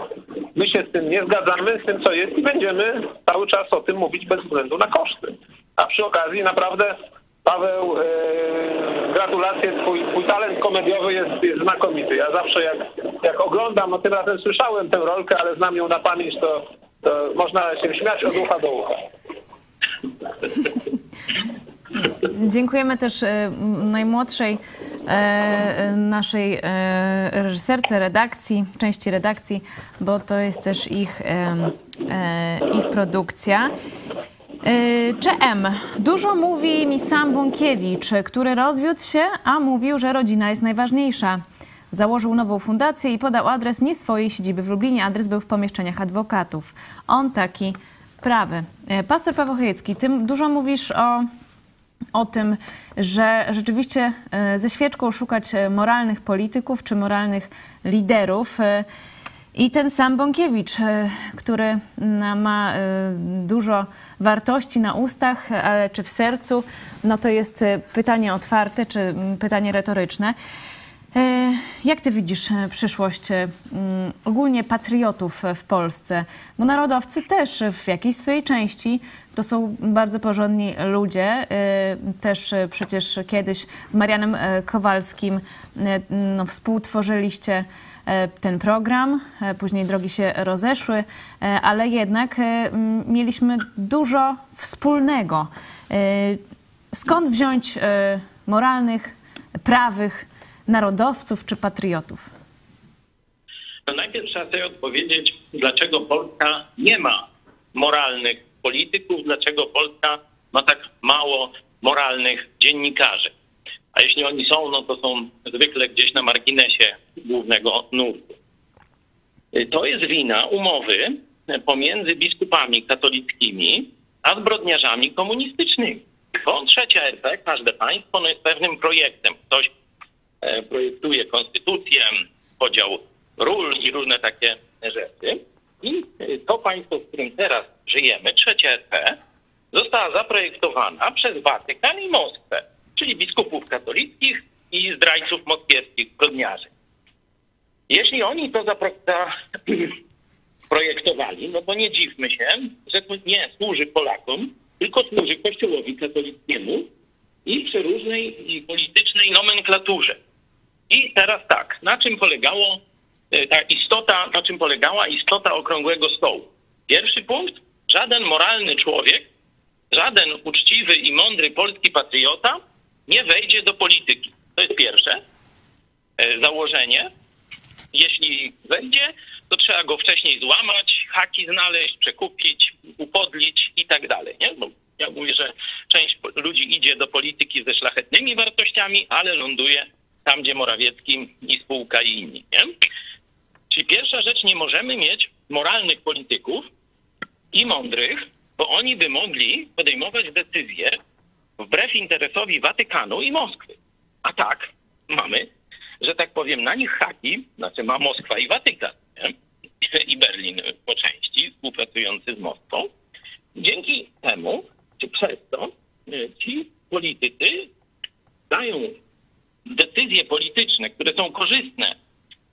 My się z tym nie zgadzamy, z tym co jest i będziemy cały czas o tym mówić bez względu na koszty. A przy okazji naprawdę Paweł, e, gratulacje, twój, twój talent komediowy jest, jest znakomity. Ja zawsze jak, jak oglądam, no tym razem słyszałem tę rolkę, ale znam ją na pamięć, to, to można się śmiać od ucha do ucha. <laughs> Dziękujemy też e, najmłodszej e, naszej e, reżyserce redakcji, części redakcji, bo to jest też ich, ich produkcja. Czm. Dużo mówi mi sam Bąkiewicz, który rozwiódł się, a mówił, że rodzina jest najważniejsza. Założył nową fundację i podał adres nie swojej siedziby w Lublinie. Adres był w pomieszczeniach adwokatów. On taki prawy. Pastor Paweł Chojecki, ty dużo mówisz o o tym, że rzeczywiście e, ze świeczką szukać e, moralnych polityków czy moralnych liderów. E, I ten sam Bąkiewicz, który ma dużo wartości na ustach, ale czy w sercu, no to jest pytanie otwarte czy pytanie retoryczne. E, jak ty widzisz e, przyszłość e, ogólnie patriotów w Polsce? Bo narodowcy też w jakiejś swojej części to są bardzo porządni ludzie. Też przecież kiedyś z Marianem Kowalskim no, współtworzyliście ten program, później drogi się rozeszły, ale jednak mieliśmy dużo wspólnego. Skąd wziąć moralnych, prawych, narodowców czy patriotów? No najpierw trzeba sobie odpowiedzieć, dlaczego Polska nie ma moralnych polityków, dlaczego Polska ma tak mało moralnych dziennikarzy. A jeśli oni są, no to są zwykle gdzieś na marginesie głównego nurtu. To jest wina umowy pomiędzy biskupami katolickimi a zbrodniarzami komunistycznymi. Bo trzecia RP, każde państwo, no jest pewnym projektem. Ktoś projektuje konstytucję, podział ról i różne takie rzeczy. I to państwo, w którym teraz żyjemy, trzecie RP, została zaprojektowana przez Watykan i Moskwę, czyli biskupów katolickich i zdrajców moskiewskich, zgodniarzy. Jeśli oni to zaprojektowali, <clears throat> no to nie dziwmy się, że to nie służy Polakom, tylko służy Kościołowi katolickiemu i przeróżnej politycznej nomenklaturze. I teraz tak, na czym polegało e, ta istota, na czym polegała istota okrągłego stołu? Pierwszy punkt, żaden moralny człowiek, żaden uczciwy i mądry polski patriota nie wejdzie do polityki. To jest pierwsze e, założenie. Jeśli wejdzie, to trzeba go wcześniej złamać, haki znaleźć, przekupić, upodlić i tak dalej. Nie? Bo ja mówię, że część ludzi idzie do polityki ze szlachetnymi wartościami, ale ląduje tam gdzie Morawiecki i spółka i inni. Nie? Czyli pierwsza rzecz, nie możemy mieć moralnych polityków i mądrych, bo oni by mogli podejmować decyzje wbrew interesowi Watykanu i Moskwy. A tak mamy, że tak powiem, na nich haki, znaczy ma Moskwa i Watykan nie? i Berlin po części, współpracujący z Moskwą. Dzięki temu, czy przez to, ci politycy dają decyzje polityczne, które są korzystne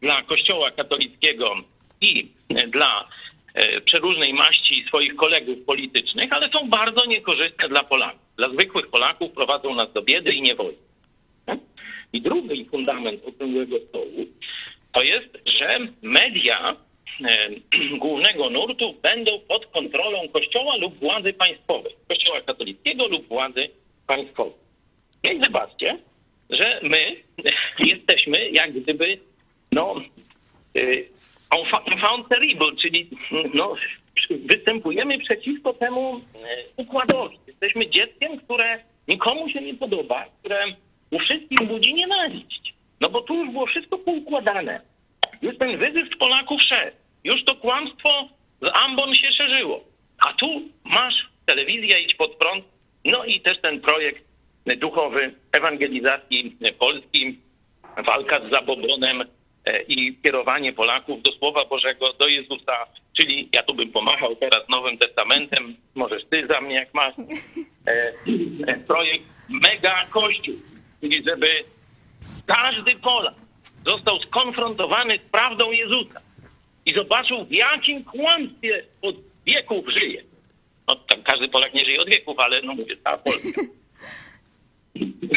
dla Kościoła katolickiego i dla e, przeróżnej maści swoich kolegów politycznych, ale są bardzo niekorzystne dla Polaków. Dla zwykłych Polaków prowadzą nas do biedy i niewoli. I drugi fundament okrągłego stołu to jest, że media e, <clears throat> głównego nurtu będą pod kontrolą Kościoła lub władzy państwowej. Kościoła katolickiego lub władzy państwowej. I zobaczcie, że my <laughs> jesteśmy jak gdyby, no, y, enfant terrible, czyli no, występujemy przeciwko temu y, układowi. Jesteśmy dzieckiem, które nikomu się nie podoba, które u wszystkich budzi nienawiść. No bo tu już było wszystko poukładane. Już ten wyzysk Polaków szedł. Już to kłamstwo z ambon się szerzyło. A tu masz telewizja, idź pod prąd. No i też ten projekt duchowy, ewangeliczny ewangelizacji Polski, walka z zabobonem e, i kierowanie Polaków do Słowa Bożego, do Jezusa. Czyli ja tu bym pomachał teraz Nowym Testamentem, możesz ty za mnie jak masz, e, e, projekt Mega Kościół, czyli żeby każdy Polak został skonfrontowany z prawdą Jezusa i zobaczył, w jakim kłamstwie od wieków żyje. No, tam każdy Polak nie żyje od wieków, ale no mówię, cała Polska.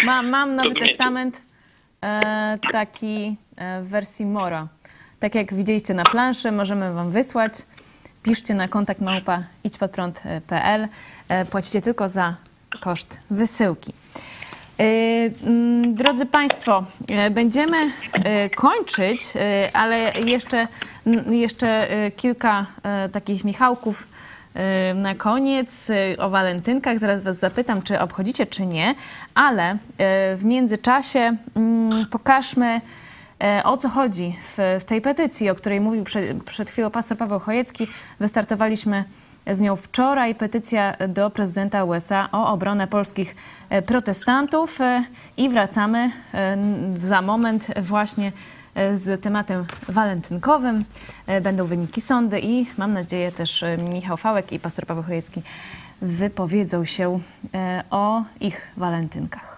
Mam, mam Nowy Rozumiecie? Testament e, taki e, w wersji Moro. Tak jak widzieliście na planszy, możemy wam wysłać. Piszcie na kontakt małpa idźpodprąd.pl. E, płacicie tylko za koszt wysyłki. E, mm, Drodzy Państwo, e, będziemy e, kończyć, ale jeszcze, jeszcze kilka takich Michałków na koniec e, o walentynkach. Zaraz Was zapytam, czy obchodzicie, czy nie, ale e, w międzyczasie mm, pokażmy, o co chodzi w, tej petycji, o której mówił przed, chwilą pastor Paweł Chojecki. Wystartowaliśmy z nią wczoraj. Petycja do prezydenta USA o obronę polskich protestantów i wracamy za moment właśnie z tematem walentynkowym. E, Będą wyniki sądy i mam nadzieję też e, Michał Fałek i pastor Paweł Chojecki wypowiedzą się e, o ich walentynkach.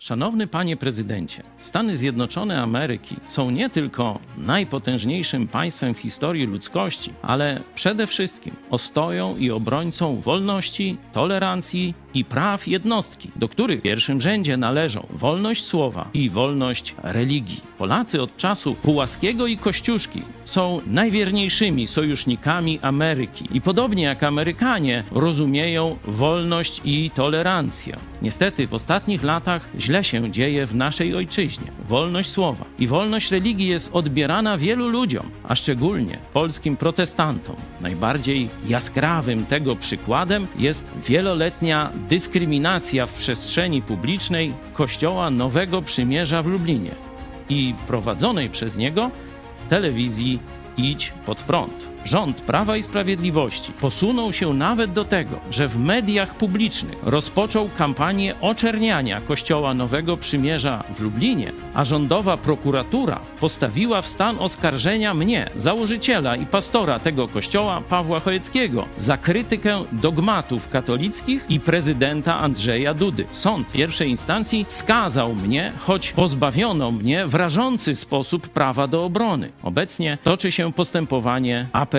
Szanowny panie prezydencie, Stany Zjednoczone Ameryki są nie tylko najpotężniejszym państwem w historii ludzkości, ale przede wszystkim ostoją i obrońcą wolności, tolerancji i praw jednostki, do których w pierwszym rzędzie należą wolność słowa i wolność religii. Polacy od czasu Pułaskiego i Kościuszki są najwierniejszymi sojusznikami Ameryki i podobnie jak Amerykanie rozumieją wolność i tolerancję. Niestety w ostatnich latach źle się dzieje w naszej ojczyźnie. Wolność słowa i wolność religii jest odbierana wielu ludziom, a szczególnie polskim protestantom. Najbardziej jaskrawym tego przykładem jest wieloletnia dyskryminacja w przestrzeni publicznej Kościoła Nowego Przymierza w Lublinie i prowadzonej przez niego telewizji Idź pod prąd. Rząd Prawa i Sprawiedliwości posunął się nawet do tego, że w mediach publicznych rozpoczął kampanię oczerniania Kościoła Nowego Przymierza w Lublinie, a rządowa prokuratura postawiła w stan oskarżenia mnie, założyciela i pastora tego kościoła, Pawła Chojeckiego, za krytykę dogmatów katolickich i prezydenta Andrzeja Dudy. Sąd pierwszej instancji skazał mnie, choć pozbawiono mnie w rażący sposób prawa do obrony. Obecnie toczy się postępowanie apelacyjne.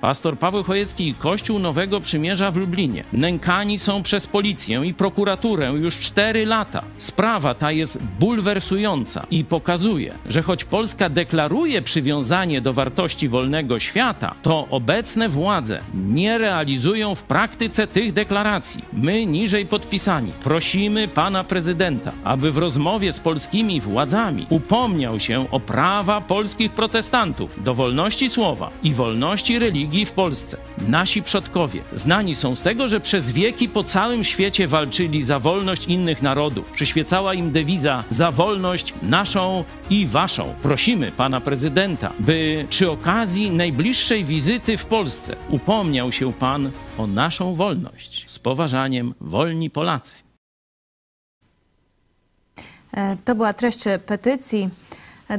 Pastor Paweł Chojecki i Kościół Nowego Przymierza w Lublinie nękani są przez policję i prokuraturę już cztery lata. Sprawa ta jest bulwersująca i pokazuje, że choć Polska deklaruje przywiązanie do wartości wolnego świata, to obecne władze nie realizują w praktyce tych deklaracji. My, niżej podpisani, prosimy pana prezydenta, aby w rozmowie z polskimi władzami upomniał się o prawa polskich protestantów do wolności słowa i wolności religii w Polsce. Nasi przodkowie znani są z tego, że przez wieki po całym świecie walczyli za wolność innych narodów. Przyświecała im dewiza za wolność naszą i waszą. Prosimy pana prezydenta, by przy okazji najbliższej wizyty w Polsce upomniał się pan o naszą wolność. Z poważaniem, wolni Polacy. E, To była treść petycji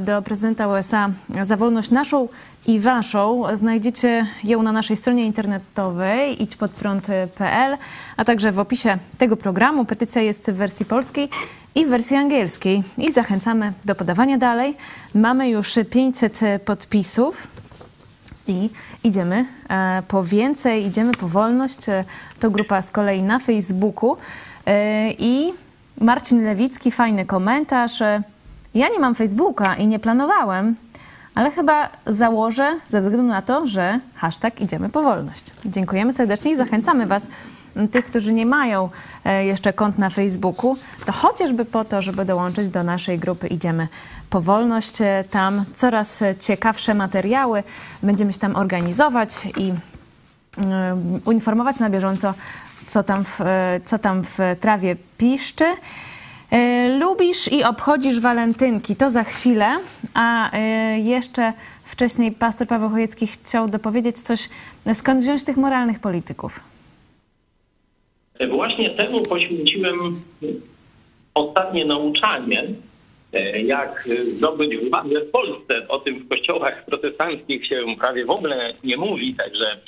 do prezydenta USA za wolność naszą i waszą. Znajdziecie ją na naszej stronie internetowej idźpodprąd.pl, a także w opisie tego programu. Petycja jest w wersji polskiej i w wersji angielskiej i zachęcamy do podawania dalej. Mamy już 500 podpisów. I idziemy e, po więcej, idziemy po wolność. To grupa z kolei na Facebooku. E, I Marcin Lewicki, fajny komentarz. E, Ja nie mam Facebooka i nie planowałem, ale chyba założę ze względu na to, że hashtag idziemy po wolność. Dziękujemy serdecznie i zachęcamy Was, tych, którzy nie mają e, jeszcze kont na Facebooku, to chociażby po to, żeby dołączyć do naszej grupy Idziemy po wolność. E, Tam coraz ciekawsze materiały będziemy się tam organizować i informować na bieżąco, co tam w, e, co tam w trawie piszczy. E, Lubisz i obchodzisz walentynki, to za chwilę, a e, jeszcze wcześniej pastor Paweł Chojecki chciał dopowiedzieć coś, skąd wziąć tych moralnych polityków. Właśnie temu poświęciłem ostatnie nauczanie, e, jak zdobyć władzę w Polsce. O tym w kościołach protestanckich się prawie w ogóle nie mówi, także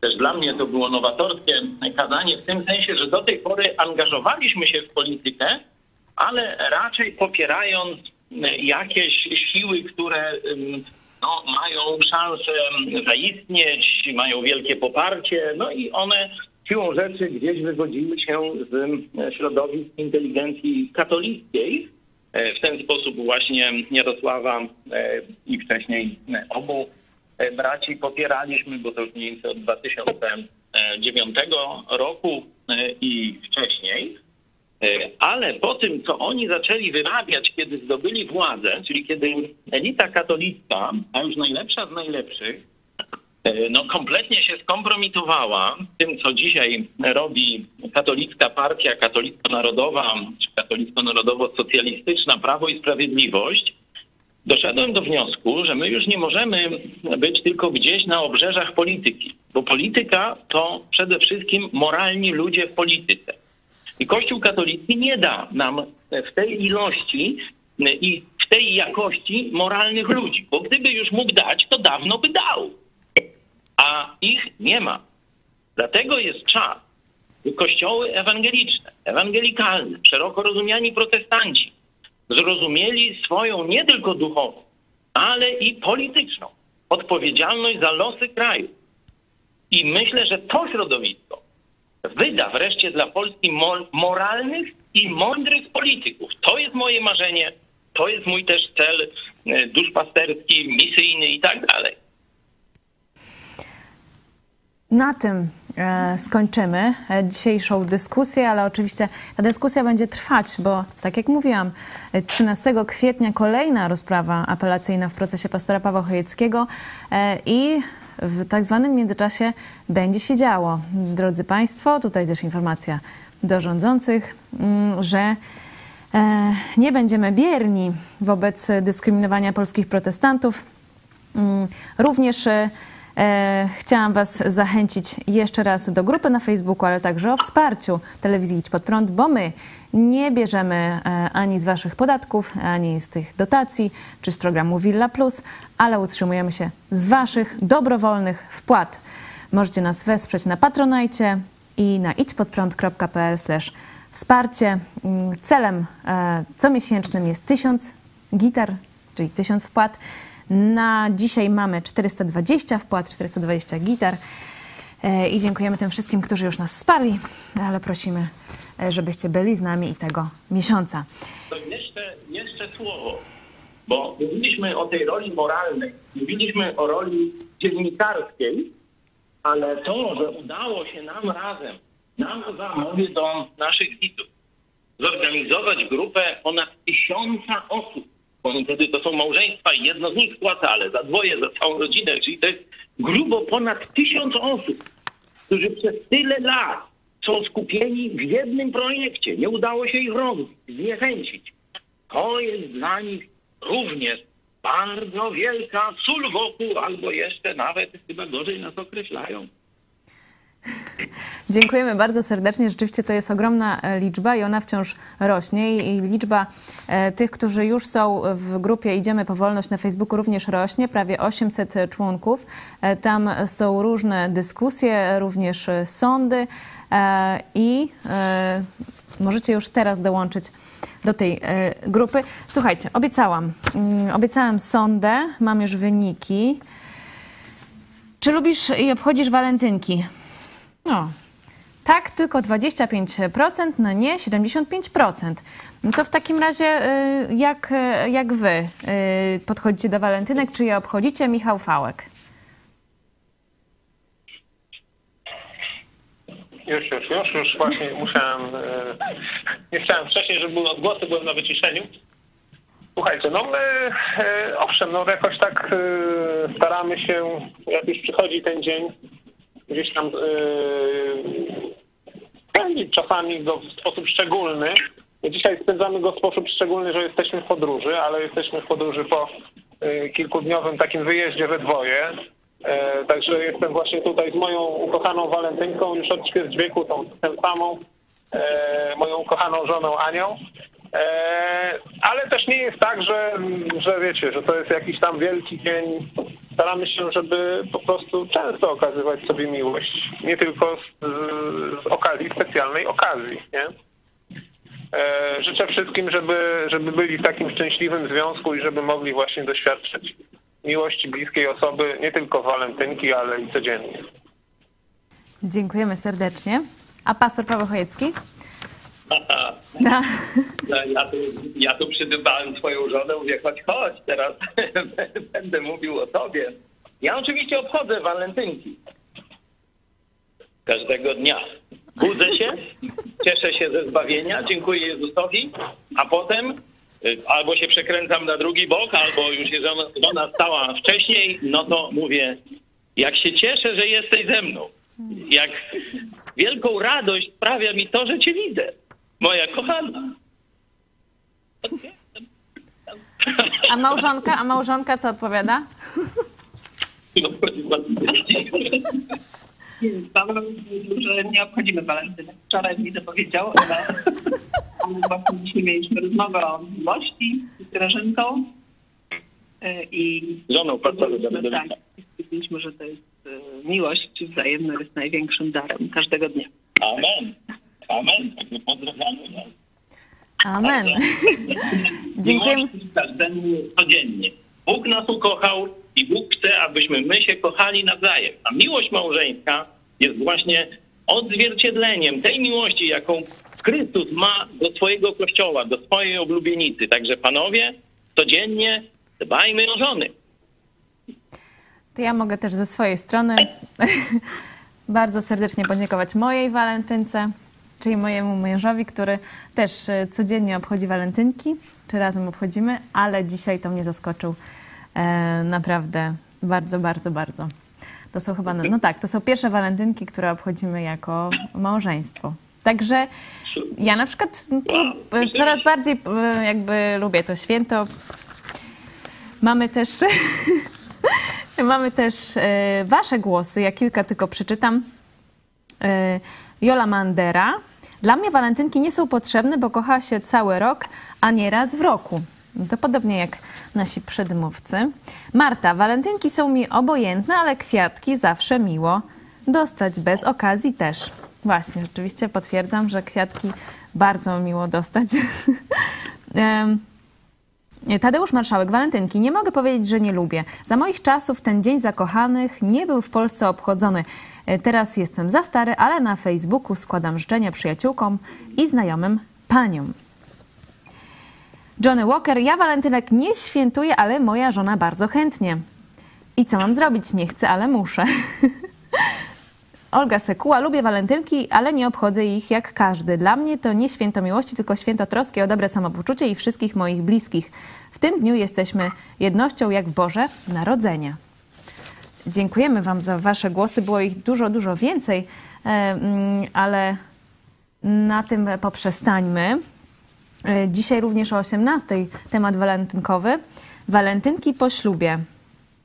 też dla mnie to było nowatorskie kazanie w tym sensie, że do tej pory angażowaliśmy się w politykę, ale raczej popierając jakieś siły, które no, mają szansę zaistnieć, mają wielkie poparcie, no i one siłą rzeczy gdzieś wywodziły się z środowisk inteligencji katolickiej. E, W ten sposób właśnie Jarosława e, i wcześniej obu e, braci popieraliśmy, bo to już mniej więcej od 2009 roku i wcześniej. E, Ale po tym, co oni zaczęli wyrabiać, kiedy zdobyli władzę, czyli kiedy elita katolicka, a już najlepsza z najlepszych, e, no kompletnie się skompromitowała tym, co dzisiaj robi katolicka partia katolicko-narodowa, czy katolicko-narodowo-socjalistyczna Prawo i Sprawiedliwość, doszedłem do wniosku, że my już nie możemy być tylko gdzieś na obrzeżach polityki, bo polityka to przede wszystkim moralni ludzie w polityce. I Kościół katolicki nie da nam w tej ilości i w tej jakości moralnych ludzi, bo gdyby już mógł dać, to dawno by dał. A ich nie ma. Dlatego jest czas, by kościoły ewangeliczne, ewangelikalne, szeroko rozumiani protestanci zrozumieli swoją nie tylko duchową, ale i polityczną odpowiedzialność za losy kraju. I myślę, że to środowisko wyda wreszcie dla Polski mo- moralnych i mądrych polityków. To jest moje marzenie, to jest mój też cel e, duszpasterski, misyjny i tak dalej. Na tym e, skończymy e, dzisiejszą dyskusję, ale oczywiście ta dyskusja będzie trwać, bo tak jak mówiłam, e, 13 kwietnia kolejna rozprawa apelacyjna w procesie pastora Pawła Chojeckiego i w tak zwanym międzyczasie będzie się działo. Drodzy Państwo, tutaj też informacja do rządzących, mm, że e, nie będziemy bierni wobec dyskryminowania polskich protestantów. Mm, Również e, chciałam Was zachęcić jeszcze raz do grupy na Facebooku, ale także o wsparciu telewizji Idź Pod Prąd, bo my nie bierzemy e, ani z Waszych podatków, ani z tych dotacji, czy z programu Villa Plus, ale utrzymujemy się z Waszych dobrowolnych wpłat. Możecie nas wesprzeć na Patronajcie i na idźpodprąd.pl wsparcie. Mm, Celem e, comiesięcznym jest 1000 gitar, czyli 1000 wpłat. Na dzisiaj mamy 420 wpłat, 420 gitar. E, I dziękujemy tym wszystkim, którzy już nas wsparli, ale prosimy, e, żebyście byli z nami i tego miesiąca. To jeszcze, jeszcze słowo, bo mówiliśmy o tej roli moralnej, mówiliśmy o roli dziennikarskiej, ale to, że udało się nam razem, nam dwa, mówię do naszych widzów, zorganizować grupę ponad tysiąca osób, wtedy to są małżeństwa i jedno z nich płaca, ale za dwoje, za całą rodzinę, czyli to jest grubo ponad tysiąc osób, którzy przez tyle lat są skupieni w jednym projekcie. Nie udało się ich rozbić, zniechęcić. To jest dla nich również bardzo wielka sól wokół, albo jeszcze nawet chyba gorzej nas określają. Dziękujemy bardzo serdecznie. Rzeczywiście to jest ogromna e, liczba i ona wciąż rośnie. I liczba e, tych, którzy już są w grupie Idziemy po wolność na Facebooku również rośnie. Prawie 800 członków. E, Tam są różne dyskusje, również sądy i możecie już teraz dołączyć do tej grupy. Słuchajcie, obiecałam. Mm, Obiecałam sondę, mam już wyniki. Czy lubisz i obchodzisz walentynki? No, tak, tylko 25%, no nie, 75%. No to w takim razie, y, jak, y, jak wy y, podchodzicie do walentynek, czy je obchodzicie? Michał Fałek. Już, już, już, już właśnie musiałem, nie chciałem wcześniej, żeby były odgłosy, byłem na wyciszeniu. Słuchajcie, no my, owszem, no jakoś tak staramy się, jak już przychodzi ten dzień, gdzieś tam e, spędzić czasami go w sposób szczególny. Dzisiaj spędzamy go w sposób szczególny, że jesteśmy w podróży, ale jesteśmy w podróży po e, kilkudniowym takim wyjeździe we dwoje. E, Także jestem właśnie tutaj z moją ukochaną Walentynką, już od ćwierć wieku, tą tę samą, e, moją ukochaną żoną Anią. E, ale też nie jest tak, że, że wiecie, że to jest jakiś tam wielki dzień. Staramy się, żeby po prostu często okazywać sobie miłość, nie tylko z, z okazji specjalnej okazji, nie? E, życzę wszystkim, żeby, żeby byli w takim szczęśliwym związku i żeby mogli właśnie doświadczyć miłości bliskiej osoby nie tylko walentynki, ale i codziennie. Dziękujemy serdecznie. A pastor Paweł Chojecki? Ja tu, ja tu przydybałem twoją żonę, mówię, chodź, chodź, teraz <laughs> będę mówił o tobie. Ja oczywiście obchodzę walentynki. Każdego dnia. Budzę się, cieszę się ze zbawienia, dziękuję Jezusowi, a potem y, albo się przekręcam na drugi bok, albo już jest żona stała wcześniej, no to mówię, jak się cieszę, że jesteś ze mną. Jak wielką radość sprawia mi to, że cię widzę. Moja kochana. A małżonka? A małżonka co odpowiada? Paweł mówił, że nie obchodzimy walentynek. Wczoraj mi to powiedział, ale ale właśnie dzisiaj mieliśmy rozmowę o miłości z Grażynką e, i Żoną tak, stwierdziliśmy, że to jest e, miłość wzajemna jest największym darem każdego dnia. Amen. Amen. Także Pozdrawiamy. was. Amen. <laughs> Dziękujemy. Każdemu codziennie. Bóg nas ukochał i Bóg chce, abyśmy my się kochali nawzajem. A miłość małżeńska jest właśnie odzwierciedleniem tej miłości, jaką Chrystus ma do swojego kościoła, do swojej oblubienicy. Także panowie, codziennie dbajmy o żony. To ja mogę też ze swojej strony <laughs> bardzo serdecznie podziękować mojej walentynce, czyli mojemu mężowi, który też e, codziennie obchodzi walentynki, czy razem obchodzimy, ale dzisiaj to mnie zaskoczył e, naprawdę bardzo, bardzo, bardzo. To są chyba, no tak, to są pierwsze walentynki, które obchodzimy jako małżeństwo. Także ja na przykład e, coraz bardziej e, jakby lubię to święto. Mamy też <laughs> Mamy też Wasze głosy. Ja kilka tylko przeczytam. Jola Mandera. Dla mnie walentynki nie są potrzebne, bo kocha się cały rok, a nie raz w roku. To podobnie jak nasi przedmówcy. Marta. Walentynki są mi obojętne, ale kwiatki zawsze miło dostać. Bez okazji też. Właśnie, rzeczywiście potwierdzam, że kwiatki bardzo miło dostać. <laughs> Em, Tadeusz Marszałek, walentynki. Nie mogę powiedzieć, że nie lubię. Za moich czasów ten Dzień Zakochanych nie był w Polsce obchodzony. E, Teraz jestem za stary, ale na Facebooku składam życzenia przyjaciółkom i znajomym paniom. Johnny Walker, ja walentynek nie świętuję, ale moja żona bardzo chętnie. I co mam zrobić? Nie chcę, ale muszę. <laughs> Olga Sekuła, lubię walentynki, ale nie obchodzę ich jak każdy. Dla mnie to nie święto miłości, tylko święto troski o dobre samopoczucie i wszystkich moich bliskich. W tym dniu jesteśmy jednością jak w Boże Narodzenie. Dziękujemy Wam za Wasze głosy. Było ich dużo, dużo więcej, e, mm, ale na tym poprzestańmy. E, Dzisiaj również o 18 temat walentynkowy. Walentynki po ślubie.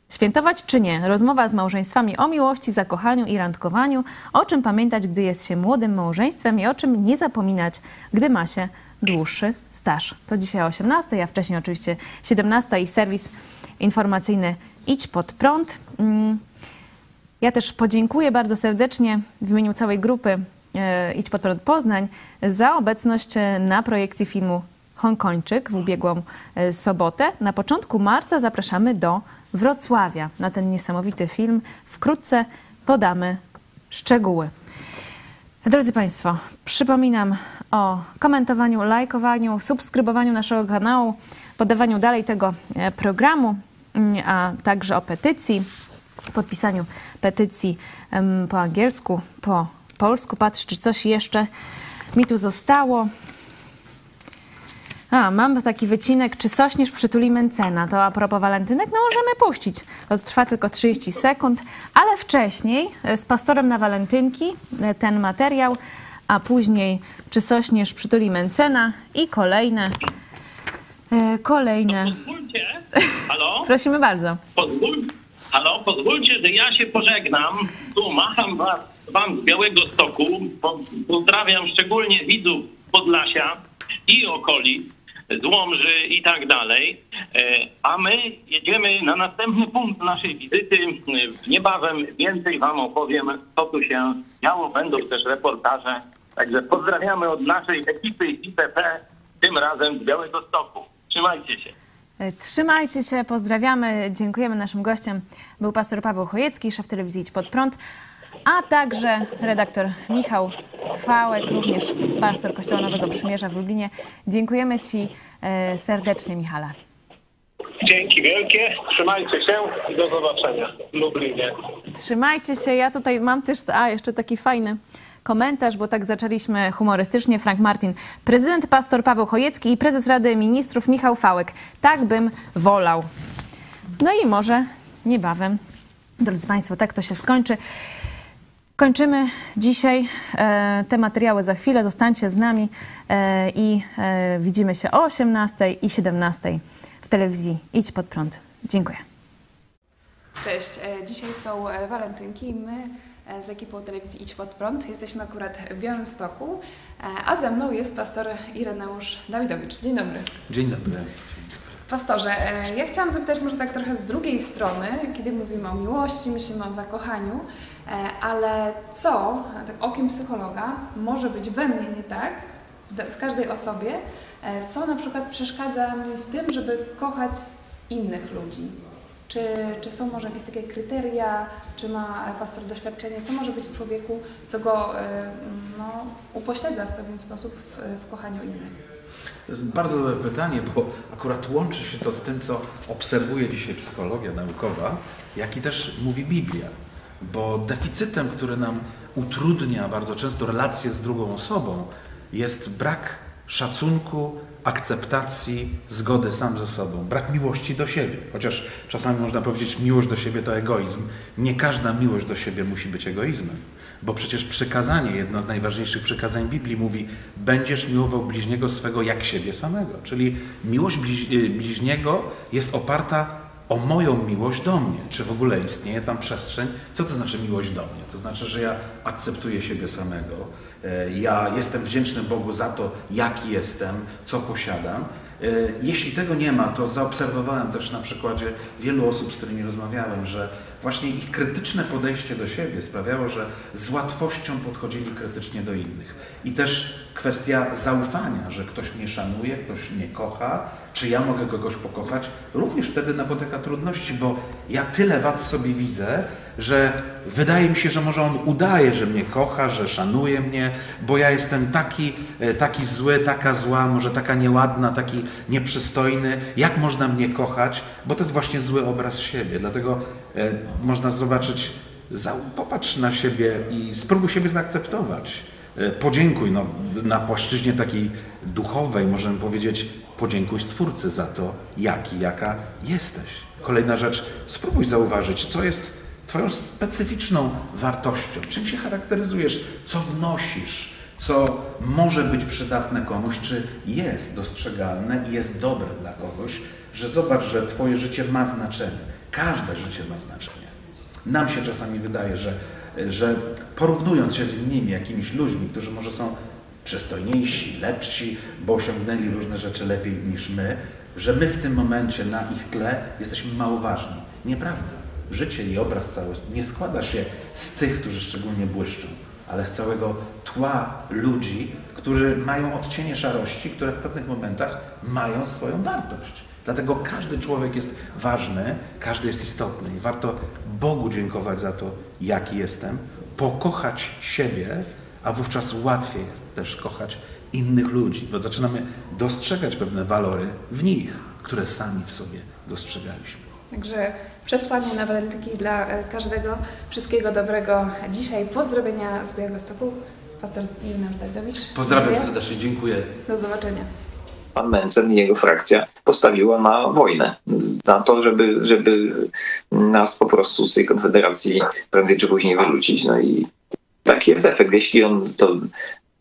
Świętować czy nie? Rozmowa z małżeństwami o miłości, zakochaniu i randkowaniu. O czym pamiętać, gdy jest się młodym małżeństwem i o czym nie zapominać, gdy ma się dłuższy staż. To dzisiaj o 18, a wcześniej oczywiście 17 i serwis informacyjny Idź pod prąd. Mm, Ja też podziękuję bardzo serdecznie w imieniu całej grupy e, Idź pod prąd Poznań za obecność e, na projekcji filmu Hongkończyk w ubiegłą e, sobotę. Na początku marca zapraszamy do Wrocławia na ten niesamowity film. Wkrótce podamy szczegóły. Drodzy Państwo, przypominam o komentowaniu, lajkowaniu, subskrybowaniu naszego kanału, podawaniu dalej tego e, programu, mm, a także o petycji, podpisaniu petycji po angielsku, po polsku. Patrz, czy coś jeszcze mi tu zostało. A, mam taki wycinek, czy sośnierz przytuli Mencena. To a propos walentynek, no możemy puścić. To trwa tylko 30 sekund, ale wcześniej e, z pastorem na walentynki e, ten materiał, a później czy sośnierz przytuli Mencena i kolejne, e, kolejne. Pozwólcie, <laughs> halo? Prosimy bardzo. Pozwól, halo, pozwólcie, że ja się pożegnam. Tu macham was, wam z Białego Stoku. Po, pozdrawiam szczególnie widzów Podlasia i okolic. Z Łomży i tak dalej. E, A my jedziemy na następny punkt naszej wizyty. E, Niebawem więcej Wam opowiem, co tu się działo. Będą też reportaże. Także pozdrawiamy od naszej ekipy IPP, tym razem z Białego Stoku. Trzymajcie się. E, Trzymajcie się, pozdrawiamy, dziękujemy naszym gościem. Był pastor Paweł Chojecki, szef telewizji Idź Pod Prąd, a także redaktor Michał Fałek, również pastor Kościoła Nowego Przymierza w Lublinie. Dziękujemy Ci e, serdecznie, Michale. Dzięki wielkie, trzymajcie się i do zobaczenia w Lublinie. Trzymajcie się. Ja tutaj mam też, a jeszcze taki fajny komentarz, bo tak zaczęliśmy humorystycznie. Frank Martin, prezydent pastor Paweł Chojecki i prezes Rady Ministrów Michał Fałek. Tak bym wolał. No i może niebawem, drodzy Państwo, tak to się skończy. Kończymy dzisiaj e, te materiały za chwilę. Zostańcie z nami e, i e, widzimy się o 18 i 17 w telewizji Idź Pod Prąd. Dziękuję. Cześć, dzisiaj są walentynki. My e, z ekipą telewizji Idź Pod Prąd jesteśmy akurat w Białymstoku, e, a ze mną jest pastor Ireneusz Dawidowicz. Dzień dobry. Dzień dobry. Pastorze, ja chciałam zapytać może tak trochę z drugiej strony, kiedy mówimy o miłości, myślimy o zakochaniu, ale co, tak okiem psychologa, może być we mnie nie tak, w- każdej osobie, e, co na przykład przeszkadza mi w tym, żeby kochać innych ludzi? Czy, czy są może jakieś takie kryteria, czy ma e, pastor doświadczenie, co może być w człowieku, co go e, no, upośledza w pewien sposób w, w kochaniu innych? To jest bardzo dobre pytanie, bo akurat łączy się to z tym, co obserwuje dzisiaj psychologia naukowa, jak i też mówi Biblia. Bo deficytem, który nam utrudnia bardzo często relacje z drugą osobą, jest brak szacunku, akceptacji, zgody sam ze sobą, brak miłości do siebie. Chociaż czasami można powiedzieć, miłość do siebie to egoizm. Nie każda miłość do siebie musi być egoizmem. Bo przecież przykazanie, jedno z najważniejszych przykazań Biblii mówi, będziesz miłował bliźniego swego jak siebie samego. Czyli miłość y, bliźniego jest oparta o moją miłość do mnie. Czy w ogóle istnieje tam przestrzeń? Co to znaczy miłość do mnie? To znaczy, że ja akceptuję siebie samego, e, ja jestem wdzięczny Bogu za to, jaki jestem, co posiadam. E, Jeśli tego nie ma, to zaobserwowałem też na przykładzie wielu osób, z którymi rozmawiałem, że właśnie ich krytyczne podejście do siebie sprawiało, że z łatwością podchodzili krytycznie do innych. I też kwestia zaufania, że ktoś mnie szanuje, ktoś mnie kocha, czy ja mogę kogoś pokochać, również wtedy napotyka trudności, bo ja tyle wad w sobie widzę, że wydaje mi się, że może on udaje, że mnie kocha, że szanuje mnie, bo ja jestem taki, e, taki zły, taka zła, może taka nieładna, taki nieprzystojny. Jak można mnie kochać? Bo to jest właśnie zły obraz siebie. Dlatego można zobaczyć, popatrz na siebie i spróbuj siebie zaakceptować. E, Podziękuj no, na płaszczyźnie takiej duchowej, możemy powiedzieć, podziękuj Stwórcy za to, jaki, jaka jesteś. Kolejna rzecz, spróbuj zauważyć, co jest Twoją specyficzną wartością, czym się charakteryzujesz, co wnosisz, co może być przydatne komuś, czy jest dostrzegalne i jest dobre dla kogoś, że zobacz, że Twoje życie ma znaczenie. Każde życie ma znaczenie. Nam się czasami wydaje, że, że porównując się z innymi jakimiś ludźmi, którzy może są przystojniejsi, lepsi, bo osiągnęli różne rzeczy lepiej niż my, że my w tym momencie na ich tle jesteśmy mało ważni. Nieprawda. Życie i obraz cały nie składa się z tych, którzy szczególnie błyszczą, ale z całego tła ludzi, którzy mają odcienie szarości, które w pewnych momentach mają swoją wartość. Dlatego każdy człowiek jest ważny, każdy jest istotny i warto Bogu dziękować za to, jaki jestem, pokochać siebie, a wówczas łatwiej jest też kochać innych ludzi, bo zaczynamy dostrzegać pewne walory w nich, które sami w sobie dostrzegaliśmy. Także przesłanie na walentynki dla e, każdego. Wszystkiego dobrego dzisiaj. Pozdrowienia z Białegostoku. Pastor Ireneusz Dawidowicz. Pozdrawiam Dziękuję. serdecznie, dziękuję. Do zobaczenia. Pan Mencen i jego frakcja postawiła na wojnę. Na to, żeby, żeby nas po prostu z tej konfederacji prędzej czy później wyrzucić. No i taki jest efekt. Jeśli on to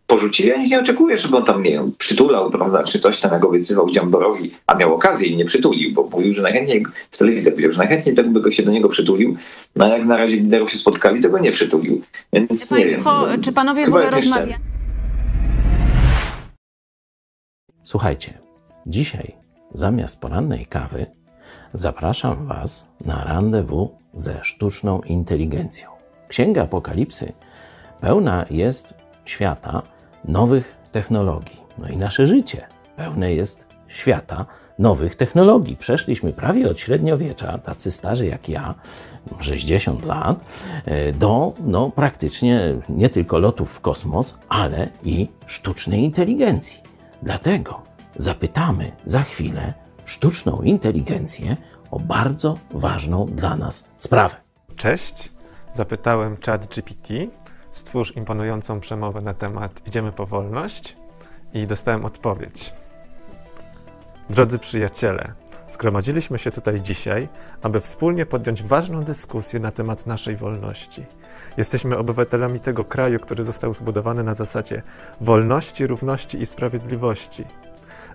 porzuci, ja nic nie oczekuję, żeby on tam nie wiem, przytulał, prawda, czy coś tam, jak obiecywał Dziamborowi, a miał okazję i nie przytulił, bo mówił, że najchętniej, w telewizji powiedział, że najchętniej tak by go się do niego przytulił, no a jak na razie liderów się spotkali, to go nie przytulił. Więc nie wiem. Państwo, czy panowie w ogóle rozmawiają? Słuchajcie, Dzisiaj, zamiast porannej kawy, zapraszam Was na randewu ze sztuczną inteligencją. Księga Apokalipsy pełna jest świata nowych technologii. No i nasze życie pełne jest świata nowych technologii. Przeszliśmy prawie od średniowiecza, tacy starzy jak ja, 60 lat, e, do no, praktycznie nie tylko lotów w kosmos, ale i sztucznej inteligencji. Dlatego zapytamy za chwilę sztuczną inteligencję o bardzo ważną dla nas sprawę. Cześć, zapytałem ChatGPT, stwórz imponującą przemowę na temat Idziemy po wolność i dostałem odpowiedź. Drodzy przyjaciele, zgromadziliśmy się tutaj dzisiaj, aby wspólnie podjąć ważną dyskusję na temat naszej wolności. Jesteśmy obywatelami tego kraju, który został zbudowany na zasadzie wolności, równości i sprawiedliwości.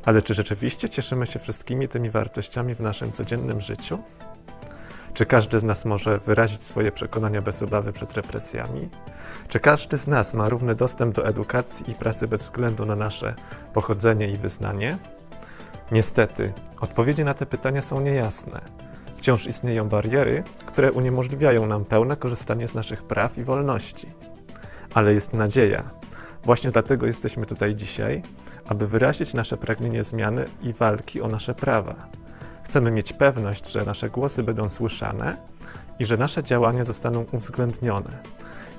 Ale czy rzeczywiście cieszymy się wszystkimi tymi wartościami w naszym codziennym życiu? Czy każdy z nas może wyrazić swoje przekonania bez obawy przed represjami? Czy każdy z nas ma równy dostęp do edukacji i pracy bez względu na nasze pochodzenie i wyznanie? Niestety, odpowiedzi na te pytania są niejasne. Wciąż istnieją bariery, które uniemożliwiają nam pełne korzystanie z naszych praw i wolności. Ale jest nadzieja. Właśnie dlatego jesteśmy tutaj dzisiaj, aby wyrazić nasze pragnienie zmiany i walki o nasze prawa. Chcemy mieć pewność, że nasze głosy będą słyszane i że nasze działania zostaną uwzględnione.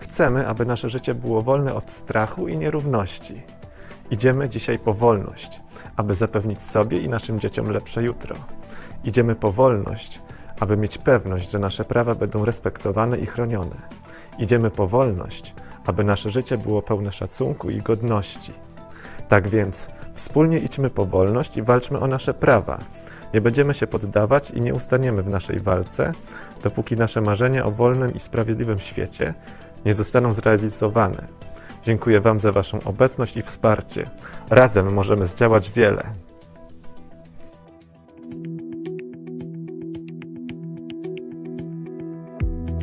Chcemy, aby nasze życie było wolne od strachu i nierówności. Idziemy dzisiaj po wolność, aby zapewnić sobie i naszym dzieciom lepsze jutro. Idziemy po wolność, aby mieć pewność, że nasze prawa będą respektowane i chronione. Idziemy po wolność, aby nasze życie było pełne szacunku i godności. Tak więc wspólnie idźmy po wolność i walczmy o nasze prawa. Nie będziemy się poddawać i nie ustaniemy w naszej walce, dopóki nasze marzenia o wolnym i sprawiedliwym świecie nie zostaną zrealizowane. Dziękuję Wam za Waszą obecność i wsparcie. Razem możemy zdziałać wiele.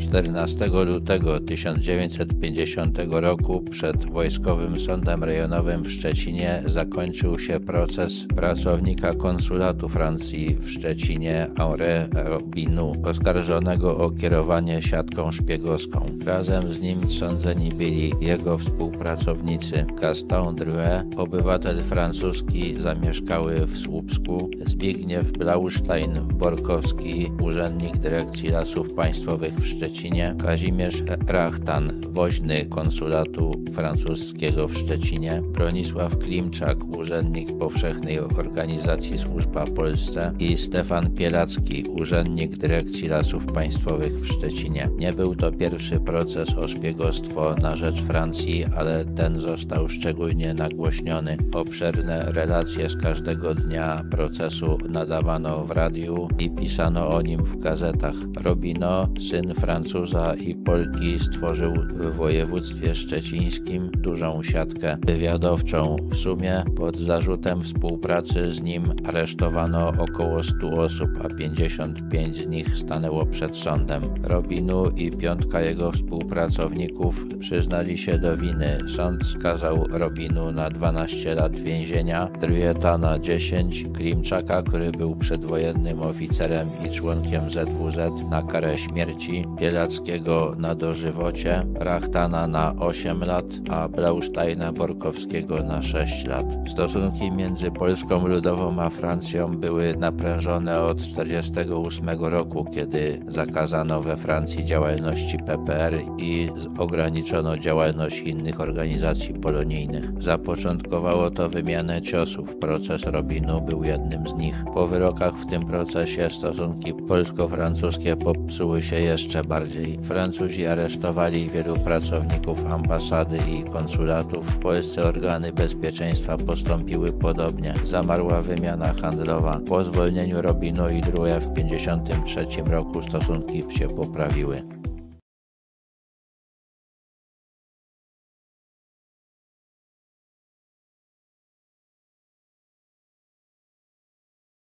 14 lutego 1950 roku przed Wojskowym Sądem Rejonowym w Szczecinie zakończył się proces pracownika konsulatu Francji w Szczecinie Henri Robinu, oskarżonego o kierowanie siatką szpiegowską. Razem z nim sądzeni byli jego współpracownicy Gaston Drouet, obywatel francuski zamieszkały w Słupsku, Zbigniew Blaustein-Borkowski, urzędnik Dyrekcji Lasów Państwowych w Szczecinie, Szczecinie, Kazimierz Rachtan, woźny konsulatu francuskiego w Szczecinie, Bronisław Klimczak, urzędnik Powszechnej Organizacji Służba Polsce i Stefan Pielacki, urzędnik Dyrekcji Lasów Państwowych w Szczecinie. Nie był to pierwszy proces o szpiegostwo na rzecz Francji, ale ten został szczególnie nagłośniony. Obszerne relacje z każdego dnia procesu nadawano w radiu i pisano o nim w gazetach. Robino, syn Francuza, Francuza i Polki stworzył w województwie szczecińskim dużą siatkę wywiadowczą. W sumie pod zarzutem współpracy z nim aresztowano około 100 osób, a 55 z nich stanęło przed sądem. Robinu i piątka jego współpracowników przyznali się do winy. Sąd skazał Robinu na 12 lat więzienia, Tryeta na 10, Klimczaka, który był przedwojennym oficerem i członkiem ZWZ na karę śmierci, Bielackiego na dożywocie, Rachtana na 8 lat, a Blausteina Borkowskiego na 6 lat. Stosunki między Polską Ludową a Francją były naprężone od 1948 roku, kiedy zakazano we Francji działalności PPR i ograniczono działalność innych organizacji polonijnych. Zapoczątkowało to wymianę ciosów. Proces Robinu był jednym z nich. Po wyrokach w tym procesie stosunki polsko-francuskie popsuły się jeszcze bardziej bardziej. Francuzi aresztowali wielu pracowników ambasady i konsulatów. W Polsce organy bezpieczeństwa postąpiły podobnie. Zamarła wymiana handlowa. Po zwolnieniu Robinu i Drouet w 1953 roku stosunki się poprawiły.